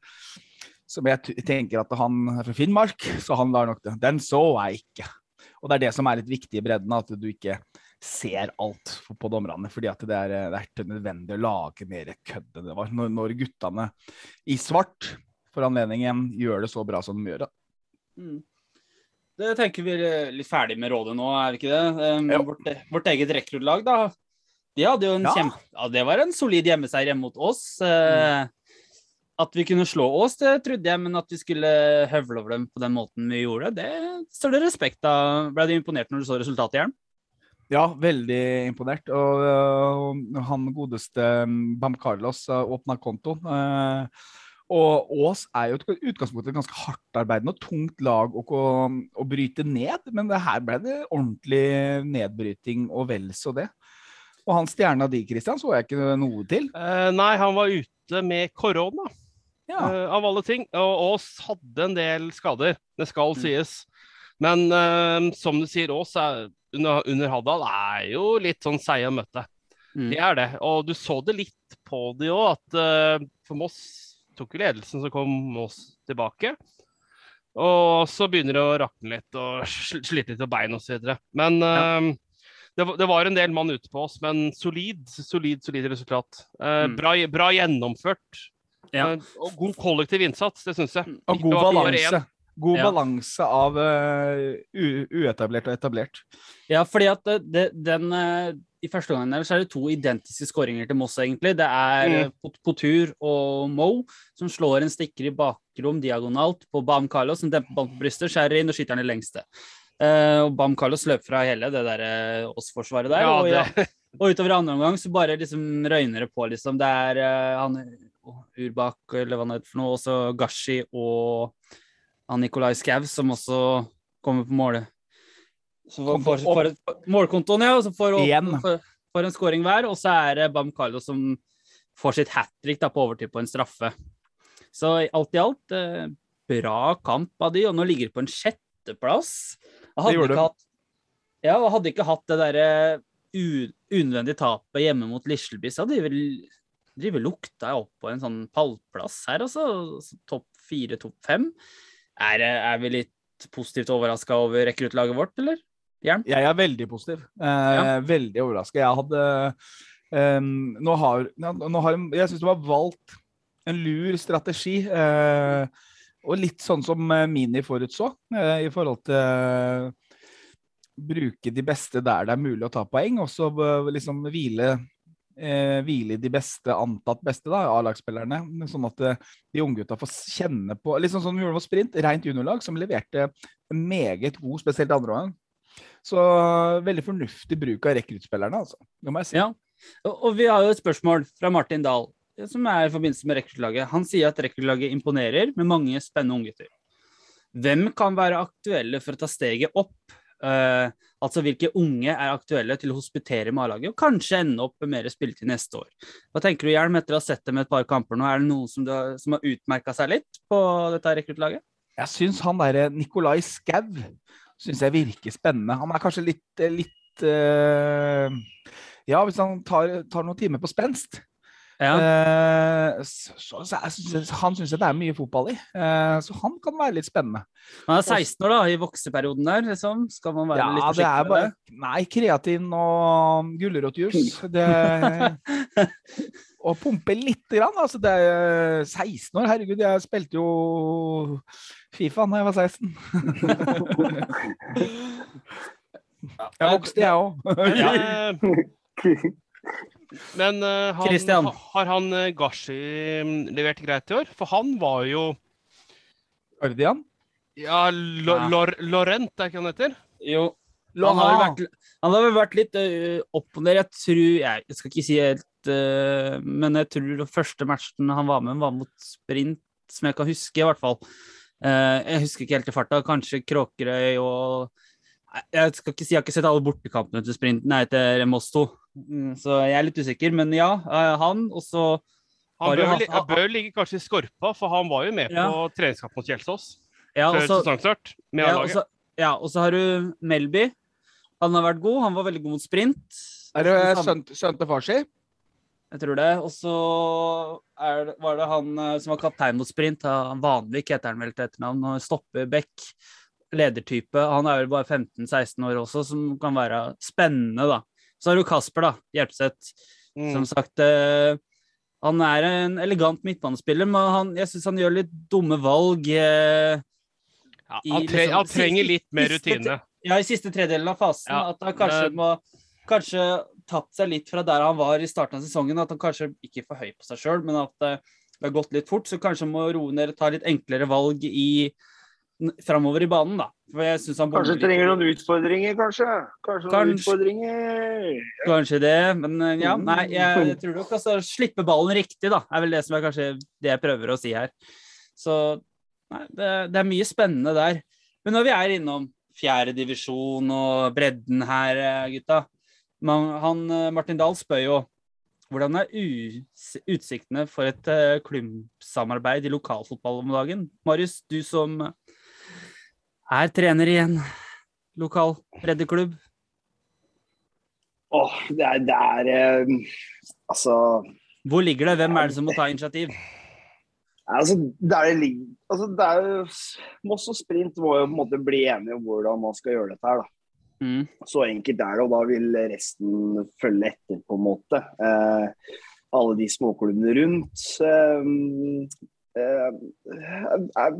A: som jeg tenker at han er fra Finnmark, så han lar nok det. Den så jeg ikke. Og det er det som er litt viktig i bredden, at du ikke ser alt på- dommerne. fordi at det er, det nødvendig å lage mer kødd enn det var. Når, når guttene i svart for anledningen gjør det så bra som de gjør. det.
D: Mm. Det tenker vi er litt ferdig med rådet nå, er vi ikke det? Um, vårt, vårt eget rekruttlag, da. De hadde jo en
A: Ja.
D: kjempe... Ja, det var en solid hjemmeseier hjemme mot oss. Mm. At vi kunne slå oss, det trodde jeg, men at vi skulle høvle over dem på den måten vi gjorde, det står det respekt av. Ble du imponert når du så resultatet, Jern?
A: Ja, veldig imponert. Og, og han godeste Bam Carlos uh, åpna konto. eh, og Ås er jo i utgangspunktet et ganske hardtarbeidende og tungt lag å, å, bryte ned, men det her ble det ordentlig nedbryting og vel så det. Og han stjerna di, Christian, så jeg ikke noe til.
B: Eh, nei, han var ute med korona,
A: Ja.
B: eh, av alle ting. Og Ås hadde en del skader, det skal sies. Men eh, som du sier, er, under, under Haddal er jo litt sånn seig å møte.
D: Mm.
B: Det er det. Og du så det litt på de òg, at eh, for Moss tok jo ledelsen, så kom Moss tilbake. Og så begynner det å rakne litt og sl- slite litt på bein osv. Men eh, det, var- det var en del mann ute på oss, men solid, solid, solid resultat. Uh,
D: Mm.
B: bra, bra gjennomført.
D: Ja.
B: Uh, og god kollektiv innsats, det syns jeg.
A: Og god balanse. God
D: Ja.
A: balanse av øh, uetablert og etablert.
D: Ja, fordi at det, det, den eh, I første omgang der så er det to identiske skåringer til Moss, egentlig. Det er
B: Mm.
D: eh, Potur og Mo som slår en stikker i bakrom diagonalt på Bam Carlos, som demper ballen på brystet, skjærer inn og skyter den i lengste. Uh, og Bam Carlos løper fra hele det der uh, oss-forsvaret der.
B: Ja,
D: og, ja, <laughs> og utover andre omgang så bare liksom røyner det på, liksom. Det er uh, han Urbak, eller hva han heter for noe, også Gashi og han Nicolay Skau som også kommer på målet. For, får,
A: opp.
D: målkontoen, ja, og så får, får en skåring hver. Og så er det Bam Carlo som får sitt hat trick da, på overtid på en straffe. Så alt i alt, eh, bra kamp av de, og nå ligger de på en sjetteplass. Jeg hadde ikke hatt ja, og hadde ikke hatt det derre u- unødvendige tapet hjemme mot Lisleby, så hadde de vel de vel lukta opp på en sånn pallplass her, altså. Topp fire, topp fem. Er, er vi litt positivt overraska over rekruttlaget vårt, eller? Jern?
A: Jeg er veldig positiv. Eh, Veldig overraska. Jeg hadde eh, Nå har, nå har Jeg syns de har valgt en lur strategi. eh, og litt sånn som Mini forutså, eh, i forhold til eh, bruke de beste der det er mulig å ta poeng, og så eh, liksom hvile eh, hvile de beste, antatt beste da, A-lagsspillerne. Sånn at eh, de unggutta får kjenne på Litt sånn vi gjorde med Sprint, rent juniorlag, som leverte meget god, spesielt andre omgang. Så veldig fornuftig bruk av rekruttspillerne, altså. Det må jeg si.
D: Ja. Og, vi har jo et spørsmål fra Martin Dahl, som er i forbindelse med rekruttlaget. Han sier at rekruttlaget imponerer med mange spennende unggutter. Hvem kan være aktuelle for å ta steget opp? Eh, altså hvilke unge er aktuelle til å hospitere med A-laget, og kanskje ende opp med mer spilletid neste år. Hva tenker du, Hjelm, etter å ha sett dem et par kamper nå? Er det noen som, har, som har utmerka seg litt på dette rekruttlaget?
A: Jeg syns han derre Nikolai Skau syns jeg virker spennende. Han er kanskje litt, litt uh... Ja, hvis han tar, tar noen timer på spenst,
D: Ja.
A: Uh, så, så, så jeg synes, han syns jeg det er mye fotball i. uh, så han kan være litt spennende.
D: Han er 16 år, da, i vokseperioden der, liksom. Skal man være
A: Ja,
D: litt
A: det
D: forsiktig med
A: bare
D: det?
A: Nei, kreatin og gulrotjuice. <laughs> Det Å pumpe lite grann. Altså, det er 16 år, herregud. Jeg spilte jo Fifa da jeg var 16. <laughs> Jeg vokste, jeg òg. <laughs>
B: Men uh, han, har han eh, Gashi mm, levert greit i år? For han var jo
A: Guardian?
B: Ja, Lo,
D: Ja.
B: Lor, Laurent, er ikke han heter?
D: Jo. Han har, vært, han har vel vært litt uh, opp og ned. Jeg tror Jeg, jeg skal ikke si helt uh, Men jeg tror den første matchen han var med, var mot sprint, som jeg kan huske, i hvert fall. Uh, jeg husker ikke helt i farta. Kanskje Kråkerøy og Jeg skal ikke si jeg har ikke sett alle bortekampene til sprint, nei, til Moss 2. Mm, Så jeg er litt usikker. Men ja, eh, han. Og så
B: Han bør,
D: hatt-
B: han bør ligge kanskje i skorpa, for han var jo med
D: Ja.
B: på treningskamp mot Kjelsås
D: ja,
B: før sesongstart
D: ja, ja, og så har du Melby. Han har vært god. Han var veldig god mot sprint.
A: Er det sønnen til far si?
D: Jeg tror det. Og så var det han eh, som var kaptein mot sprint, han Vanvik heter han vel til etternavn, og stopper Beck. Ledertype. Han er vel bare 15-16 år også, som kan være spennende, da. Så har du Kasper, da. Hjelpseth.
B: Mm.
D: Som sagt, eh, han er en elegant midtbanespiller, men han, jeg syns han gjør litt dumme valg. Eh,
B: Ja, han, tre,
D: liksom-
B: han trenger litt mer rutine.
D: ja, i siste tredjedelen av fasen.
B: Ja,
D: At han kanskje må Kanskje tapt seg litt fra der han var i starten av sesongen. At han kanskje ikke er for høy på seg sjøl, men at det, det har gått litt fort. Så kanskje han må roe ned og ta litt enklere valg i framover i banen, da.
C: Kanskje trenger noen utfordringer, kanskje? Kanskje noen
D: Kanskje.
C: utfordringer?
D: Kanskje det, men eh, ja, nei, jeg, jeg tror nok altså slippe ballen riktig, da, er vel det som er kanskje det jeg prøver å si her. Så nei, det, det er mye spennende der. Men når vi er innom fjerde divisjon og bredden her, eh, gutta. Man, han, eh, Martin Dahl spør jo hvordan er utsiktene for et klubbsamarbeid i lokalfotball om dagen? Marius, du som er trener i en lokal breddeklubb.
C: Åh, det er, det er eh, Altså
D: Hvor ligger det? Hvem er det som må ta initiativ?
C: Altså, der det ligger, altså, det er jo Moss og Sprint må jo på en måte bli enige om hvordan man skal gjøre dette her. da.
D: Mm.
C: Så enkelt er det, og da vil resten følge etter, på en måte. Eh, alle de småklubbene rundt. Eh, eh, eh,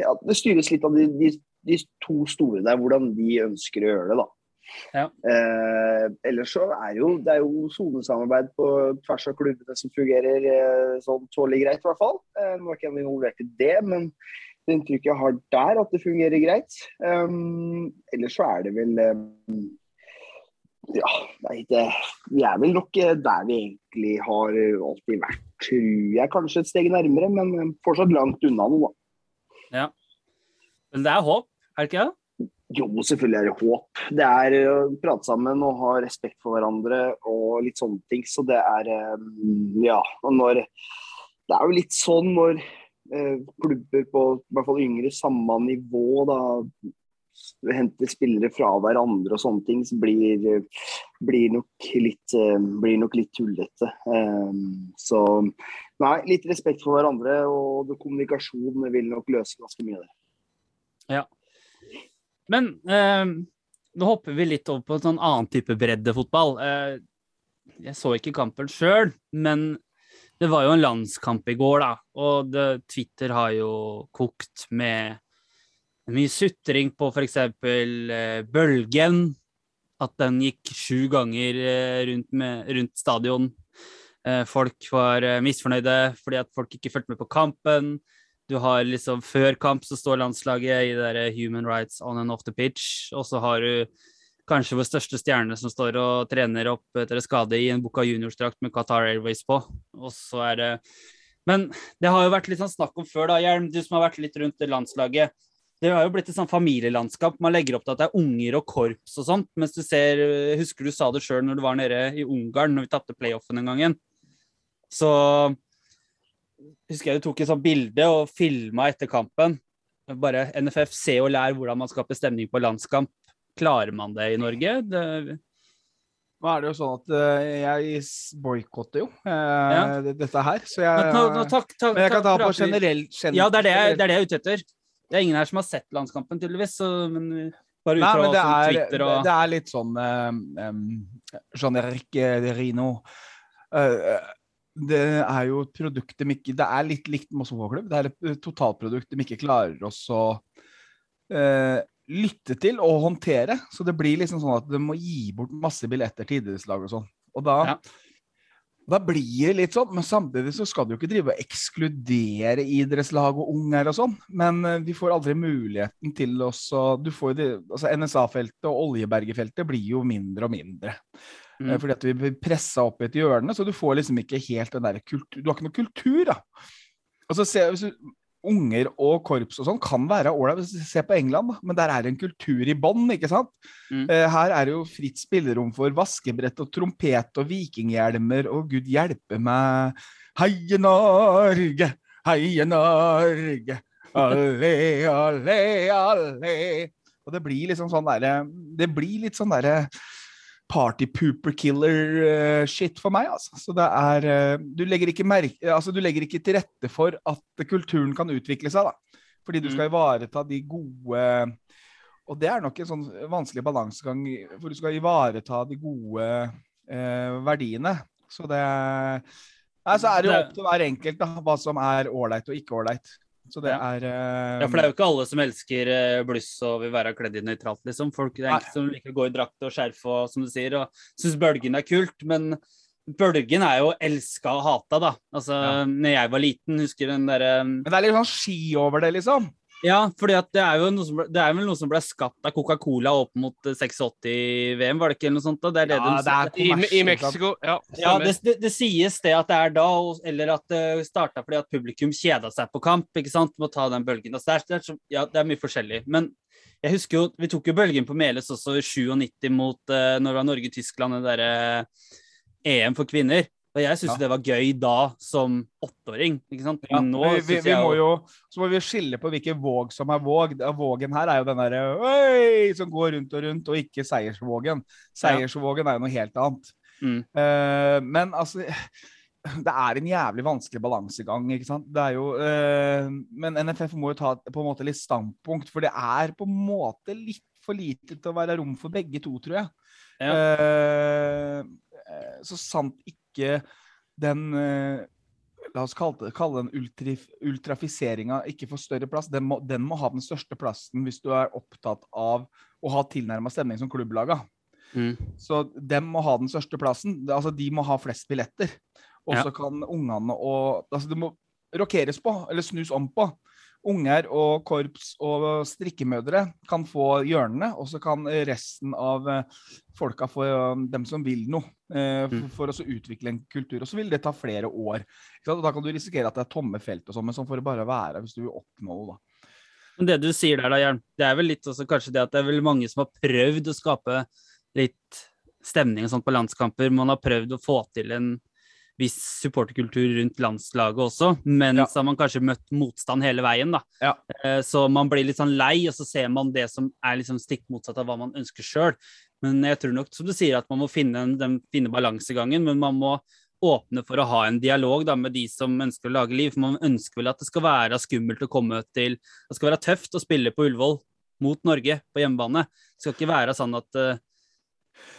C: ja, det styres litt av de, de, de to store der, hvordan de ønsker å gjøre det. da.
D: Ja.
C: Eh, ellers så er jo det er jo sonesamarbeid på tvers av klubbene som fungerer eh, sånn tålelig greit, i hvert fall. Eh, nå er ikke jeg involvert i det, men det inntrykket jeg har der, at det fungerer greit. Um, ellers så er det vel um, Ja, nei, det, vi er vel nok eh, der vi egentlig har alltid vært, tror jeg. Kanskje et steg nærmere, men fortsatt langt unna noe. da.
D: Men det er håp, er det ikke det?
C: Jo, selvfølgelig er det håp. Det er å prate sammen og ha respekt for hverandre og litt sånne ting. Så det er um, Ja. Når Det er jo litt sånn når eh, klubber på i hvert fall yngre samme nivå da henter spillere fra hverandre og sånne ting, så blir, blir nok litt eh, blir nok litt tullete. Så nei, litt respekt for hverandre og kommunikasjon vil nok løse ganske mye det.
D: Men eh, nå hopper vi litt over på en sånn annen type breddefotball. Eh, jeg så ikke kampen sjøl, men det var jo en landskamp i går, da. Og det, Twitter har jo kokt med mye sutring på f.eks. Eh, bølgen. At den gikk sju ganger eh, rundt, med, rundt stadion. Eh, folk var eh, misfornøyde fordi at folk ikke fulgte med på kampen. Du har liksom Før kamp så står landslaget i det der Human Rights on and off the pitch, og så har du kanskje vår største stjerne som står og trener opp etter skade i en Buca Juniors-drakt med Qatar Airways på. Og så er det Men det har jo vært litt sånn snakk om før, da, Hjelm, du som har vært litt rundt landslaget. Det har jo blitt et sånn familielandskap. Man legger opp til at det er unger og korps og sånt. Mens du ser Husker du sa det sjøl når du var nede i Ungarn, når vi tapte playoffen den gangen. Så husker jeg du tok et sånt bilde og filma etter kampen. Bare NFF, se og lær hvordan man skaper stemning på landskamp. Klarer man det i Norge? Det,
A: Nå er det jo sånn at eh, jeg boikotter jo eh, det- dette her, så jeg
D: nå, nå, takk, takk,
A: Men jeg kan ta på generell, generell,
D: Ja, det er det, jeg- det er det jeg er ute etter. Det er ingen her som har sett landskampen, tydeligvis. Så, men bare ut fra
A: men det er,
D: Twitter og
A: det er litt sånn um, Jean-Eric eh, Rino eh, Det er jo et produkt de ikke Det er litt likt Moss fotballklubb. Det er et eh, totalprodukt de ikke klarer oss å eh, lytte til og håndtere. Så det blir liksom sånn at de må gi bort masse billetter til idrettslag og sånn. Og da
D: Ja.
A: Da blir det litt sånn, men samtidig så skal du jo ikke drive og ekskludere idrettslag og unger og sånn. Men eh, vi får aldri muligheten til oss å Du får jo det Altså NSA-feltet og Oljeberget-feltet blir jo mindre og mindre.
D: Mm.
A: Eh, Fordi at vi blir pressa opp i et hjørne, så du får liksom ikke helt den der kultur Du har ikke noe kultur, da. Og så hvis du, unger og korps og sånn kan være ålreit. Se på England, da. Men der er det en kultur i bånn, ikke sant?
D: Mm.
A: Eh, her er det jo fritt spillerom for vaskebrett og trompet og vikinghjelmer og gud hjelpe meg. Heie Norge, heie Norge. Alle, alle, alle. Og det blir liksom sånn derre Det blir litt sånn derre party pooper killer eh, shit for meg, altså. Så det er eh, Du legger merke Altså, du legger ikke til rette for at kulturen kan utvikle seg, da. Fordi du
D: Mm.
A: skal ivareta de gode Og det er nok en sånn vanskelig balansegang, for du skal ivareta de gode eh, verdiene. Så det Nei, så er det jo opp til hver enkelt da, hva som er ålreit og ikke ålreit. Så det er eh,
D: Ja, for det er jo ikke alle som elsker eh, bluss og vil være kledd i nøytralt, liksom. Folk det er enkelte som liker å gå i drakt og skjerf og som du sier, og syns bølgen er kult, men bølgen er jo elska og hata, da. Altså,
A: Ja.
D: når jeg var liten, husker den derre
A: Men det er litt sånn ski over det, liksom.
D: Ja, for det er jo noe som det er vel noe som ble skapt av Coca-Cola opp mot eh, 86-VM, var det ikke noe sånt? da? Det er det
A: Ja,
D: de
A: det er
B: I, I? Mexico, ja.
D: Ja, det, det, det sies det at det er da, og- eller at det starta fordi at publikum kjeda seg på kamp. ikke sant? Må ta den bølgen. Altså, det, er, er, ja, det er mye forskjellig. Men jeg husker jo, vi tok jo bølgen på Meløs også i 97 mot uh, når det var Norge-Tyskland, det derre EM for kvinner. Og jeg syntes
A: Ja.
D: det var gøy da, som åtteåring. ikke sant?
A: Ja,
D: nå
A: vi, vi, vi må
D: jo
A: så må vi skille på hvilken våg som er våg. Vågen her er jo den derre som går rundt og rundt, og ikke seiersvågen. Seiersvågen er jo noe helt annet.
D: Mm.
A: Uh, men altså Det er en jævlig vanskelig balansegang, ikke sant. Det er jo eh, Men NFF må jo ta på en måte litt standpunkt, for det er på en måte litt for lite til å være rom for begge to, tror jeg. Ja. Uh, så sant ikke den eh, La oss kalle, det, kalle den ultra, ultrafiseringa ikke får større plass. Den må, den må ha den største plassen hvis du er opptatt av å ha tilnærma stemning som klubblaga.
D: Mm.
A: Så dem må ha den største plassen. Altså, de må ha flest billetter. Og
D: Ja.
A: så kan ungene og Altså, det må rokeres på, eller snus om på. Unger og korps og strikkemødre kan få hjørnene, og så kan resten av eh, folka få eh, dem som vil noe, eh, for,
D: Mm.
A: for å utvikle en kultur. Og så vil det ta flere år. Og da kan du risikere at det er tomme felt og sånn, men sånn får det bare være hvis du vil oppnå noe, da.
D: Men det du sier der, da, Jern, det er vel litt også kanskje det at det er vel mange som har prøvd å skape litt stemning og sånt på landskamper. Man har prøvd å få til en viss supporterkultur rundt landslaget også, men
A: Ja.
D: så har man kanskje møtt motstand hele veien, da.
A: Ja.
D: Eh, Så man blir litt sånn lei, og så ser man det som er liksom stikk motsatt av hva man ønsker sjøl. Men jeg tror nok, som du sier, at man må finne, den, finne balansegangen, men man må åpne for å ha en dialog da, med de som ønsker å lage liv. For man ønsker vel at det skal være skummelt å komme til Det skal være tøft å spille på Ullevål mot Norge på hjemmebane. Det skal ikke være sånn at eh,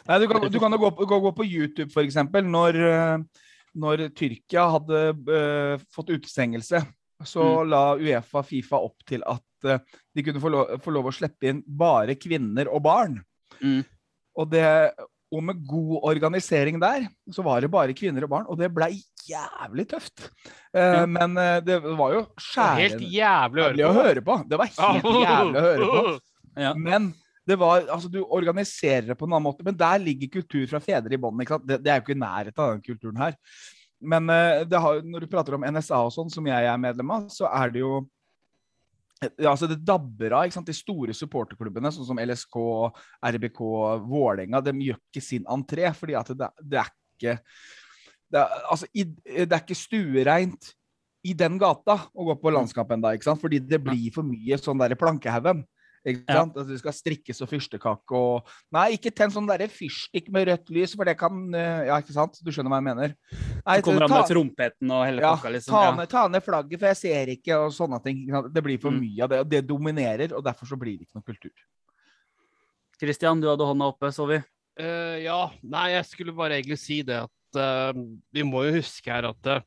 A: Nei, du kan, du kan jo gå, gå, gå på YouTube, eksempel. Når, eh, når Tyrkia hadde uh, fått utestengelse, så la Uefa Fifa opp til at uh, de kunne få lov, få lov å slippe inn bare kvinner og barn.
D: Mm.
A: Og, det, og med god organisering der, så var det bare kvinner og barn. Og det blei jævlig tøft. Uh,
D: Ja.
A: Men det var jo
B: Helt jævlig å
A: jævlig å
B: høre
A: høre på. Det var helt <laughs> jævlig å høre på. <laughs>
D: Ja.
A: Men det var, altså du organiserer det på en annen måte. Men der ligger kultur fra fedre i bånn. Det, det er jo ikke i nærheten av den kulturen her. Men eh, det har, når du prater om NSA og sånn, som jeg er medlem av, så er det jo altså Det dabber av. De store supporterklubbene, sånn som LSK, RBK, Vålerenga, de gjør ikke sin entré. fordi at det, det er ikke det er, altså, i, det er ikke stuereint i den gata å gå på landskamp da. Fordi det blir for mye sånn der plankehaugen. Ikke
D: Ja.
A: sant? Altså, det skal strikkes og fyrstekake og Nei, ikke tenn sånn derre fyrstikk med rødt lys, for det kan eh, Ja, ikke sant? Du skjønner hva jeg mener? Nei,
D: Så kommer han
A: ta-
D: med trompeten og hele
A: ja,
D: pakka, liksom.
A: ta,
D: Ja.
A: ned, ta ned flagget, for jeg ser ikke, og sånne ting. ikke sant? Det blir for
D: Mm.
A: mye av det, og det dominerer, og derfor så blir det ikke noe kultur.
D: Kristian, du hadde hånda oppe, så vi.
B: Uh, ja, nei, jeg skulle bare egentlig si det at uh, vi må jo huske her at uh,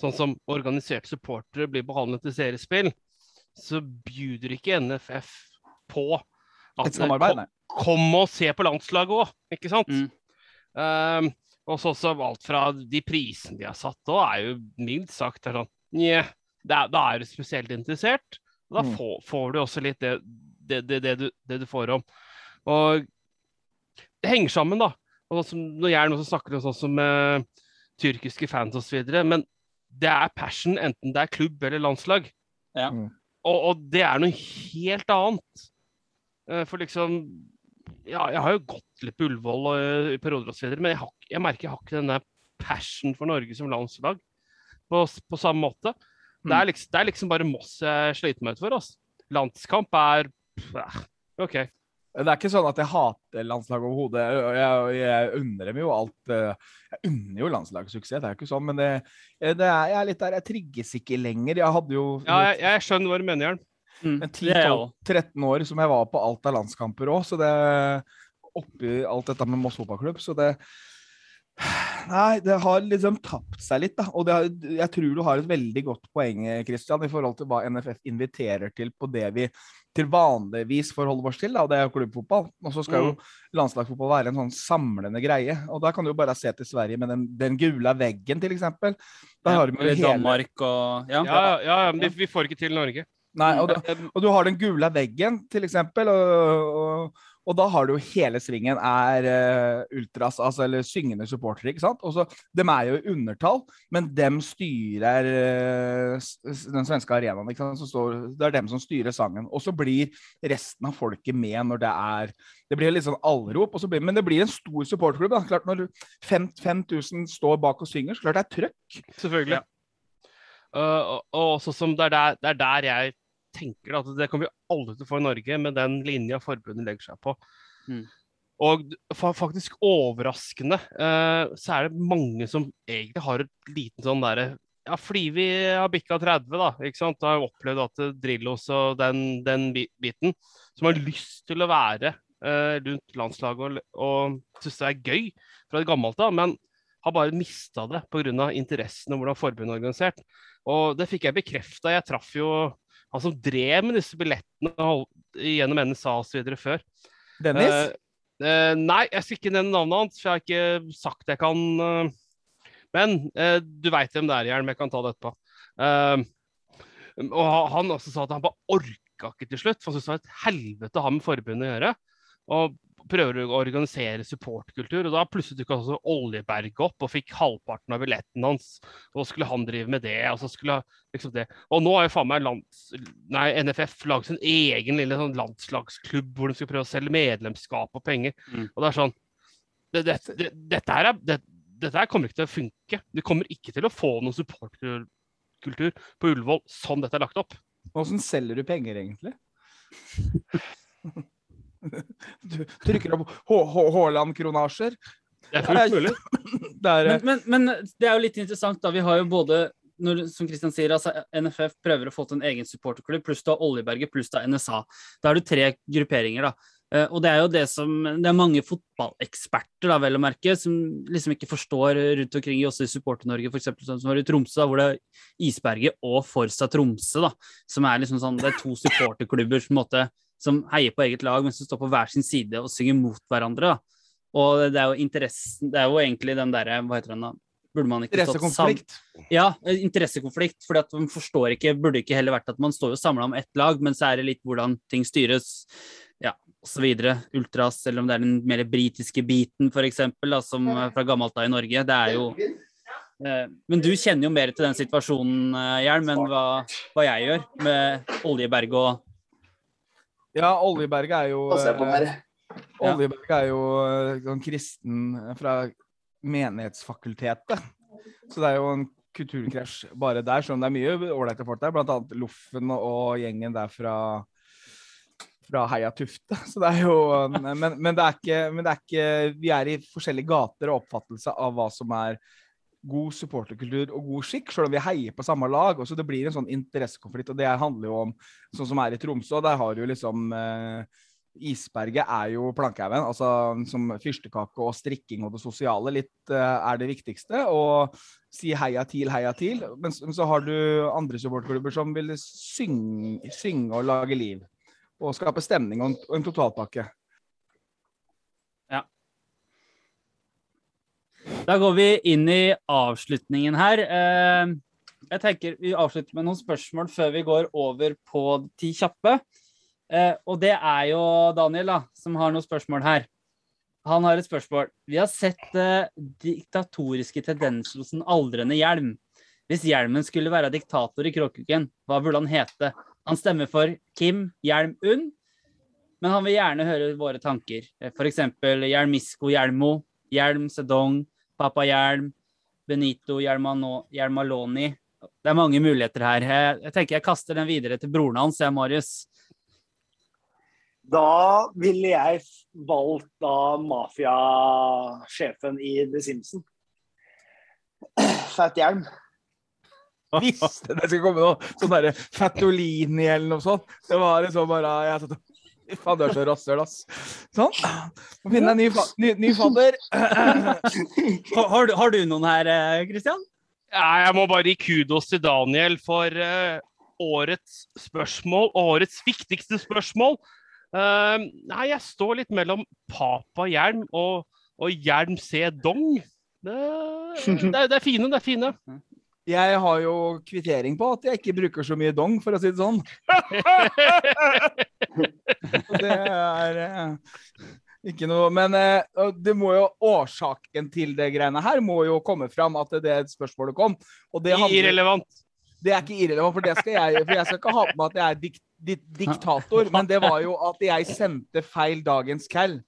B: sånn som organiserte supportere blir behandlet i seriespill, så bjuder ikke NFF på at
A: samarbeid,
B: kom, kom og se på landslaget òg, ikke sant?
D: Mm.
B: Um, og så alt fra de prisene de har satt òg, er jo mildt sagt er sånn Nja, da er du spesielt interessert. og Da
A: Mm.
B: får, får du også litt det, det, det, det, du, det du får om. Og det henger sammen, da. Og som, når jeg er noen som snakker om sånn som uh, tyrkiske fans osv. Men det er passion, enten det er klubb eller landslag.
D: Ja.
A: Mm.
B: Og, og det er noe helt annet. Eh, for liksom Ja, jeg har jo gått litt på Ullevål og, eh, i perioder osv., men jeg, har, jeg merker jeg har ikke den der passion for Norge som landslag på, på samme måte. Det, er liksom, det er liksom bare Moss jeg sliter meg ut for. Altså. Landskamp er eh, OK.
A: Det er ikke sånn at jeg hater landslaget overhodet. Jeg, jeg, unner dem jo alt. Jeg unner jo landslaget suksess, det er ikke sånn. Men det, det er, jeg er litt der, jeg trigges ikke lenger. Jeg hadde jo
B: Ja, jeg, jeg skjønner hva du mener, Jørn.
D: Mm.
A: en
D: Det jeg også.
A: 10-13 år som jeg var på alt av landskamper òg, så det oppi alt dette med Moss fotballklubb, så det Nei, det har liksom tapt seg litt, da. Og det har, jeg tror du har et veldig godt poeng, Christian, i forhold til hva NFF inviterer til på det vi til vanligvis forholder oss til, da, og det er jo klubbfotball. Og så skal jo landslagsfotball være en sånn samlende greie. Og da kan du jo bare se til Sverige med den, den gula veggen, til eksempel. Der har de jo
D: Eller
A: hele
D: Danmark og Ja.
B: Ja, ja, ja, men vi, vi får ikke til Norge.
A: Nei, og, da, og du har den gule veggen, eksempel. Og, og, og da har du jo hele svingen er uh, ultras, altså eller syngende supportere, ikke sant. Og så, dem er jo i undertall, men dem styrer uh, den svenske arenaen. ikke sant? Står, det er dem som styrer sangen. Og så blir resten av folket med når det er Det blir litt sånn allrop, blir, men det blir en stor supporterklubb. da, klart Når 5000 står bak og synger, så klart det er trøkk.
B: Selvfølgelig. Ja. Uh, og, og også som det er der, det er der jeg tenker at det kommer vi aldri til å få i Norge med den linja forbundet legger seg på. Mm. Og faktisk overraskende uh, så er det mange som egentlig har et liten sånn derre ja, fordi vi har bikka 30, da, ikke sant? har opplevd at Drillos og den, den, biten, som har lyst til å være uh, rundt landslaget og, og syns det er gøy fra det gammelt av, men har bare mista det pga. interessen og hvordan forbundet er organisert. Og det fikk jeg bekrefta. Jeg traff jo han som drev med disse billettene gjennom NSA osv. før.
A: Dennis? Uh,
B: uh, nei, jeg skal ikke nevne navnet hans, for jeg har ikke sagt jeg kan uh, Men du veit hvem det er, Hjelm. Jeg kan ta det etterpå. og han også sa at han bare orka ikke til slutt, for han syntes det var et helvete å ha med forbundet å gjøre. Og prøver å organisere supportkultur. Og da plutselig dukka også Oljeberg opp og fikk halvparten av billetten hans. Og skulle han drive med det, og så skulle liksom det. Og nå har jo faen meg lands, nei, NFF laget sin egen lille sånn landslagsklubb hvor de skal prøve å selge medlemskap og penger. Mm. Og det er sånn det, det, det, Dette her er dette her kommer ikke til å funke. Du kommer ikke til å få noen supportkultur på Ullevål sånn dette er lagt opp.
A: Hvordan selger du penger, egentlig? <laughs> <laughs> Du trykker opp Haaland-kronasjer.
B: Det er fullt mulig. <laughs>
D: men, men, men, det er jo litt interessant, da. Vi har jo både når, som Kristian sier, altså NFF prøver å få til en egen supporterklubb, pluss da Oljeberget, pluss da NSA. Da har du tre grupperinger, da. Uh, og det er jo det som Det er mange fotballeksperter, da, vel å merke, som liksom ikke forstår rundt omkring i også i Supporter-Norge, f.eks. som var i Tromsø, da, hvor det er Isberget og Forsa Tromsø, da, som er liksom sånn Det er to supporterklubber som på en måte som heier på eget lag, men som står på hver sin side og synger mot hverandre. Da. Og det er jo interessen Det er jo egentlig den derre Hva heter den, da? Burde man ikke
A: Interessekonflikt?
D: Ja, interessekonflikt. For at man forstår ikke Burde ikke heller vært at man står jo samla om ett lag, men så er det litt hvordan ting styres. Ja, osv. Ultras, eller om det er den mer britiske biten, f.eks., som fra gammelt av i Norge. Det er jo eh, men du kjenner jo mer til den situasjonen, eh, Hjelm, enn hva, hva, jeg gjør, med Oljeberg og
A: ja, Oljeberg er jo eh, Oljeberg er jo eh, sånn kristen fra Menighetsfakultetet. Så det er jo en kulturkrasj bare der, selv om det er mye ålreite folk der. Blant annet Loffen og gjengen der fra, fra Heia Tufte. <laughs> Så det er jo men, men, det er ikke, men det er ikke Vi er i forskjellige gater og oppfattelse av hva som er god supporterkultur og god skikk, selv om vi heier på samme lag. og så Det blir en sånn interessekonflikt, og det handler jo om sånn som er i Tromsø. Der har du liksom eh, Isberget er jo plankehaugen, altså som fyrstekake og strikking og det sosiale litt eh, er det viktigste. Og si heia TIL, heia TIL. Men, så har du andre supporterklubber som vil synge, synge, og lage liv. Og skape stemning og en, og en totalpakke.
D: Da går vi inn i avslutningen her. Eh, jeg tenker Vi avslutter med noen spørsmål før vi går over på ti kjappe. Eh, og det er jo Daniel da, som har noen spørsmål her. Han har et spørsmål. Vi har sett eh, diktatoriske tendenser hos en aldrende hjelm. Hvis hjelmen skulle være diktator i Kråkuken, hva burde han hete? Han stemmer for Kim Hjelm Unn, men han vil gjerne høre våre tanker. F.eks. Hjelmisko Hjelmo, Hjelm Sedong, Papa Hjelm, Benito Hjelmaloni. Det er mange muligheter her. Jeg, jeg, tenker jeg kaster den videre til broren hans, jeg, Marius.
C: Da ville jeg valgt da mafiasjefen i The Simpsons. Fat Hjelm.
A: Visste det skulle komme noe sånn derre Fatolini eller noe sånt. Det var liksom bare jeg satt Fy faen, du er så rasshøl, ass. Sånn. Må finne deg ny, fa ny, ny fadder. <laughs>
D: har, du, har, du, noen her, Kristian?
B: Jeg må bare gi kudos til Daniel for uh, årets spørsmål. Årets viktigste spørsmål. Uh, nei, jeg står litt mellom Papa Hjelm og, og Hjelm C. Dong. Det, det, det, er fine, det er fine.
A: Jeg har jo kvittering på at jeg ikke bruker så mye dong, for å si det sånn. <laughs> Det er eh, ikke noe Men eh, det må jo årsaken til det greiene her må jo komme fram at det er et spørsmålet kom. Det, handler,
B: Irrelevant.
A: det er ikke irrelevant, for det skal jeg For jeg skal ikke ha på meg at jeg er dikt, dikt, diktator, men det var jo at jeg sendte feil dagens cal.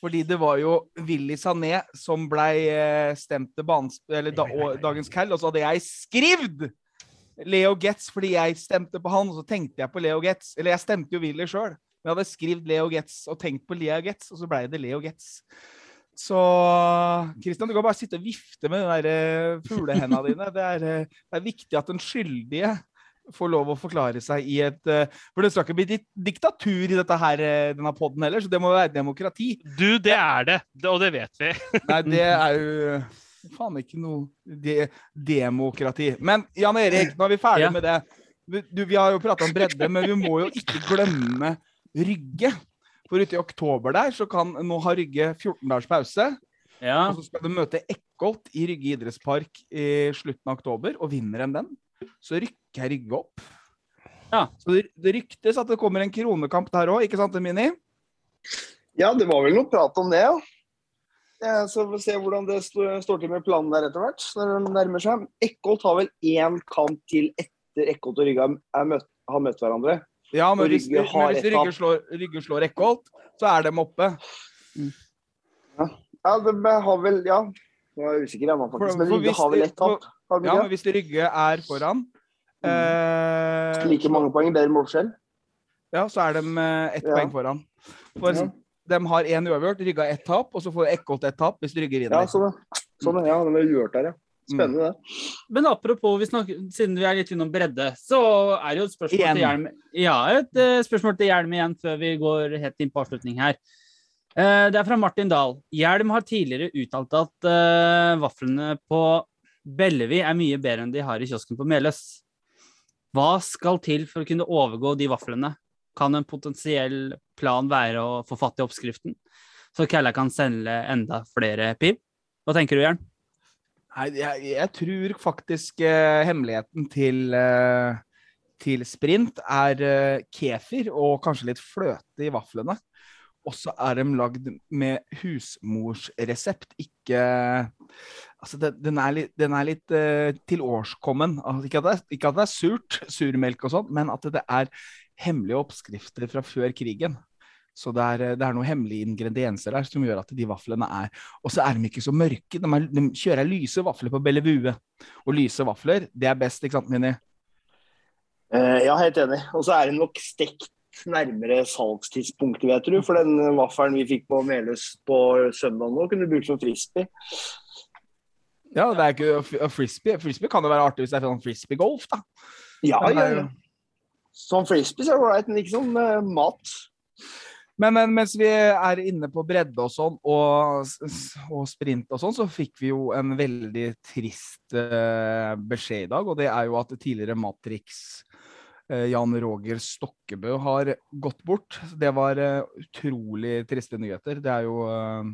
A: Fordi det var jo Willy Sané som blei eh, stemt til banens, eller da, dagens cal, og så hadde jeg skrevet Leo Getz fordi jeg stemte på han, og så tenkte jeg på Leo Getz. Eller jeg stemte jo Willy sjøl, men jeg hadde skrevet Leo Getz og tenkt på Leo Getz, og så blei det Leo Getz. Så Christian, du kan bare sitte og vifte med de der eh, fuglehenda dine. Det er, eh, det er viktig at den skyldige får lov å forklare seg i et eh, For det skal ikke bli ditt diktatur i dette her, eh, denne poden heller, så det må være demokrati.
B: Du, det er det. det og det vet vi. <laughs>
A: Nei, det er jo faen ikke noe de demokrati. Men Jan Erik, nå er vi ferdig
D: Ja.
A: med det. Vi- Du, vi har jo prata om bredde, men vi må jo ikke glemme Rygge. For ute i oktober der så kan nå ha Rygge 14 dagers pause.
D: Ja.
A: Og så skal du møte Ekkolt i Rygge idrettspark i slutten av oktober. Og vinner de den, så rykker Rygge opp.
D: Ja.
A: Så det, det ryktes at det kommer en kronekamp der òg, ikke sant Mini?
C: Ja, det var vel noe prat om det, ja. ja så får vi se hvordan det står til med planen der etter hvert. når den nærmer seg. Eckholt har vel én kamp til etter Eckholt og Rygge møtt, har møtt hverandre.
A: Ja, men hvis,
C: Rygge
A: men hvis Rygge slår, Rygge slår Eckholt, så er de oppe.
C: Ja, de har vel Ja. jeg er usikker,
A: ennå,
C: faktisk. Men Rygge har vel ett tap?
A: Ja, men hvis Rygge er foran eh,
C: Like mange poeng, bedre målforskjell.
A: Ja, så er de eh, ett
C: Ja.
A: poeng foran. For
C: Ja.
A: de har én uavgjort, rygga ett tap, og så får Ekkolt ett tap hvis Rygge vinner.
C: Ja, sånn, sånn, ja. De er uavgjort der, ja. Spennende, det.
D: Men apropos, vi snakker, siden vi er litt innom bredde, så er det jo et spørsmål
A: Igjen.
D: til Hjelm. Ja, et uh, spørsmål til Hjelm igjen før vi går helt inn på avslutning her. Uh, det er fra Martin Dahl. Hjelm har tidligere uttalt at uh, vaflene på Bellevi er mye bedre enn de har i kiosken på Meløs. Hva skal til for å kunne overgå de vaflene? Kan en potensiell plan være å få fatt i oppskriften, så Kalla kan selge enda flere piv? Hva tenker du, Jern?
A: Nei, jeg, jeg tror faktisk eh, hemmeligheten til, eh, til sprint er eh, kefir og kanskje litt fløte i vaflene. Og så er de lagd med husmorsresept, ikke Altså, det, den er litt, den er litt uh, tilårskommen. Altså, ikke, at det ikke at det er surt, surmelk og sånn, men at det er hemmelige oppskrifter fra før krigen. Så det er, det er noen hemmelige ingredienser der som gjør at de vaflene er Og så er de ikke så mørke. De, er, de kjører lyse vafler på Bellevue. Og lyse vafler, det er best, ikke sant, Mini?
C: Uh, ja, helt enig. Og så er det nok stekt nærmere salgstidspunktet, vet du. For den vaffelen vi fikk på Meløs på søndag nå, kunne du brukt som frisbee.
A: Ja, det er ikke frisbee. Frisbee kan jo være artig hvis det er sånn frisbee-golf, da.
C: Ja, ja,
A: er
C: ja. Som frisbee så er det ålreit, men ikke som uh, mat.
A: Men, men mens vi er inne på bredde og sånn, og, og sprint og sånn, så fikk vi jo en veldig trist uh, beskjed i dag. Og det er jo at tidligere Matrix eh, Jan Roger Stokkebø har gått bort. Det var eh, utrolig triste nyheter. Det er jo eh,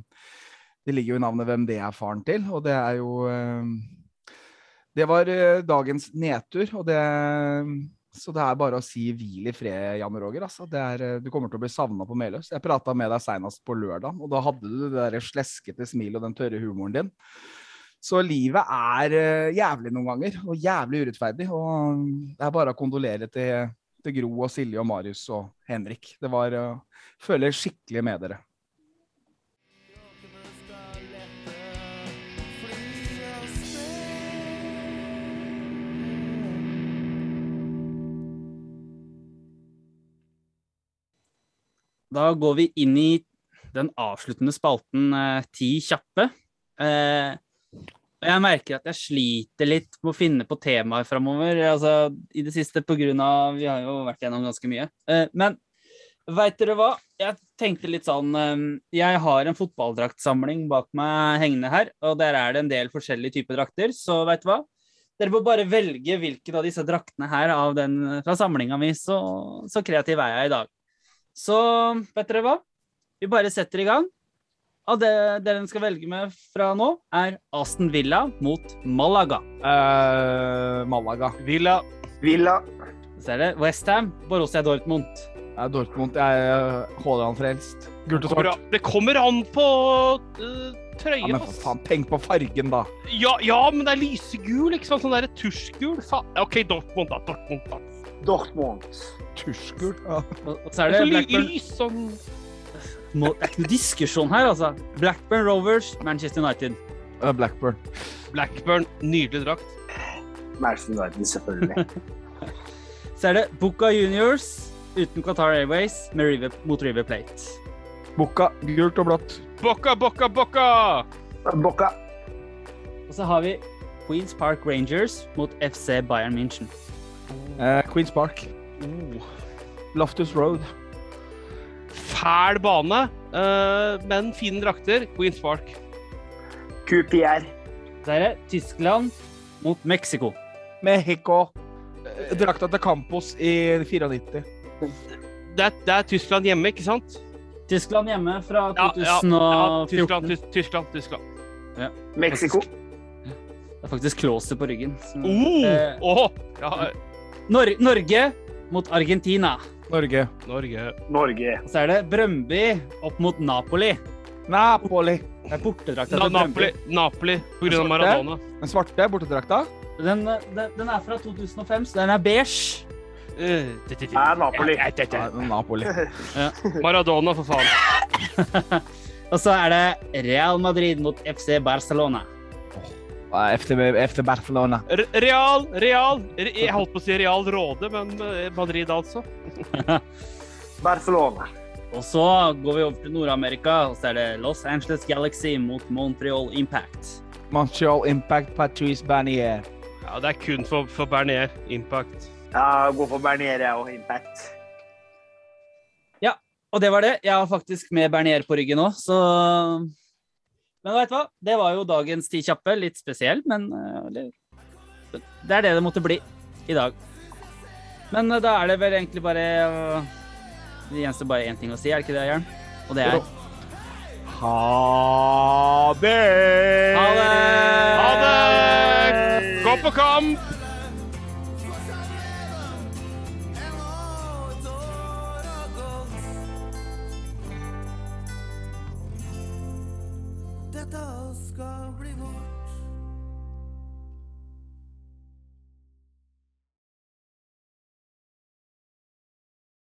A: Det ligger jo i navnet hvem det er faren til, og det er jo eh, Det var eh, dagens nedtur, og det så det er bare å si hvil i fred, Jan Roger. Altså. Er, eh, du kommer til å bli savna på Meløs. Jeg prata med deg senest på lørdag, og da hadde du det der sleskete smilet og den tørre humoren din. Så livet er eh, jævlig noen ganger, og jævlig urettferdig. Og det er bare å kondolere til, til Gro og Silje og Marius og Henrik. Det var uh, Føler skikkelig med dere.
D: Da går vi inn i den avsluttende spalten eh, Ti kjappe. Eh, og jeg merker at jeg sliter litt med å finne på temaer framover. Altså, I det siste av Vi har jo vært gjennom ganske mye. Eh, men veit dere hva? Jeg tenkte litt sånn eh, Jeg har en fotballdraktsamling bak meg hengende her, og der er det en del forskjellige typer drakter. Så veit du hva? Dere må bare velge hvilken av disse draktene her av den fra samlinga mi. Så, så kreativ er jeg i dag. Så vet dere hva? Vi bare setter i gang. Av det dere skal velge med fra nå, er Aston Villa mot Malaga.
A: Uh, Malaga.
B: Villa.
C: Villa.
D: Så er det Westham, Borussia Dortmund.
A: Er Dortmund. Jeg er Haaland-frelst. Gult og svart.
B: Det kommer an på uh, trøya.
A: Ja, men for faen, tenk på fargen, da.
B: Ja, ja, men det er lysegul, ikke sant? Sånn der tusjgul. Faen. OK, Dortmund, da. Dortmund, da.
C: Dortmund.
A: Tusjgul. Ja.
D: Og og så er
B: Det er så ly
D: Blackburn
B: lys sånn
D: Må- Det er ikke noe diskusjon her, altså. Blackburn Rovers, Manchester United.
A: Eh, Blackburn.
B: Blackburn. Nydelig drakt.
C: Manchester United, selvfølgelig. <laughs>
D: Så er det Boca Juniors uten Qatar Airways med River, mot River Plate.
A: Boka. Gult og blått.
B: Bocca, bocca, bocca!
C: Bocca.
D: Og så har vi Queens Park Rangers mot FC Bayern München.
A: Uh, Queens Park.
B: Oh.
A: Loftus Road.
B: Fæl bane, eh, men fine drakter. Queens Park.
C: QPR.
D: Så er det Tyskland mot Mexico.
A: Mexico. Drakta til Campos i 94.
B: Det er, det er Tyskland hjemme, ikke sant?
D: Tyskland hjemme fra
B: Ja, ja,
D: 2014.
B: ja Tyskland, Tys Tyskland, Tyskland.
C: Mexico.
D: Det er faktisk klåset på ryggen. Så,
B: Oh,
D: eh,
B: oh, ja,
D: Nor Norge mot Argentina.
A: Norge.
B: Norge.
C: Norge.
D: Og så er det Brøndby opp mot Napoli.
A: Napoli.
D: Det er bortedrakta
B: Na
D: til Brøndby.
B: Napoli, Napoli på grunn av Maradona.
A: Den svarte bortedrakta.
D: Den, den, den er fra 2005, så den er beige.
B: Eh, det- det- det-
C: Er Napoli.
B: Ja, det- det-
A: Ja, Napoli. <laughs>
B: Maradona, for faen. <laughs>
D: Og så er det Real Madrid mot FC Barcelona.
A: Eh, FC, FC Barcelona.
B: Real, Real. Jeg holdt på å si Real Råde, men eh, Madrid, altså. <laughs>
C: Barcelona.
D: Og så går vi over til Nord-Amerika, og så er det Los Angeles Galaxy mot Montreal Impact.
A: Montreal Impact Patrice Bernier.
B: Ja, det er kun for, for Bernier. Impact.
C: Ja, gå for Bernier jeg, og Impact.
D: Ja, Og det var det. Jeg har faktisk med Bernier på ryggen nå, så Men vet du hva? Det var jo dagens ti kjappe. Litt spesiell, men eh, det er det det måtte bli i dag. Men eh, da er det vel egentlig bare eh, Det gjenstår bare én ting å si, er det ikke det, Jern? Og det er
A: Ha det!
D: Ha det!
B: Ha det! Gå på kamp!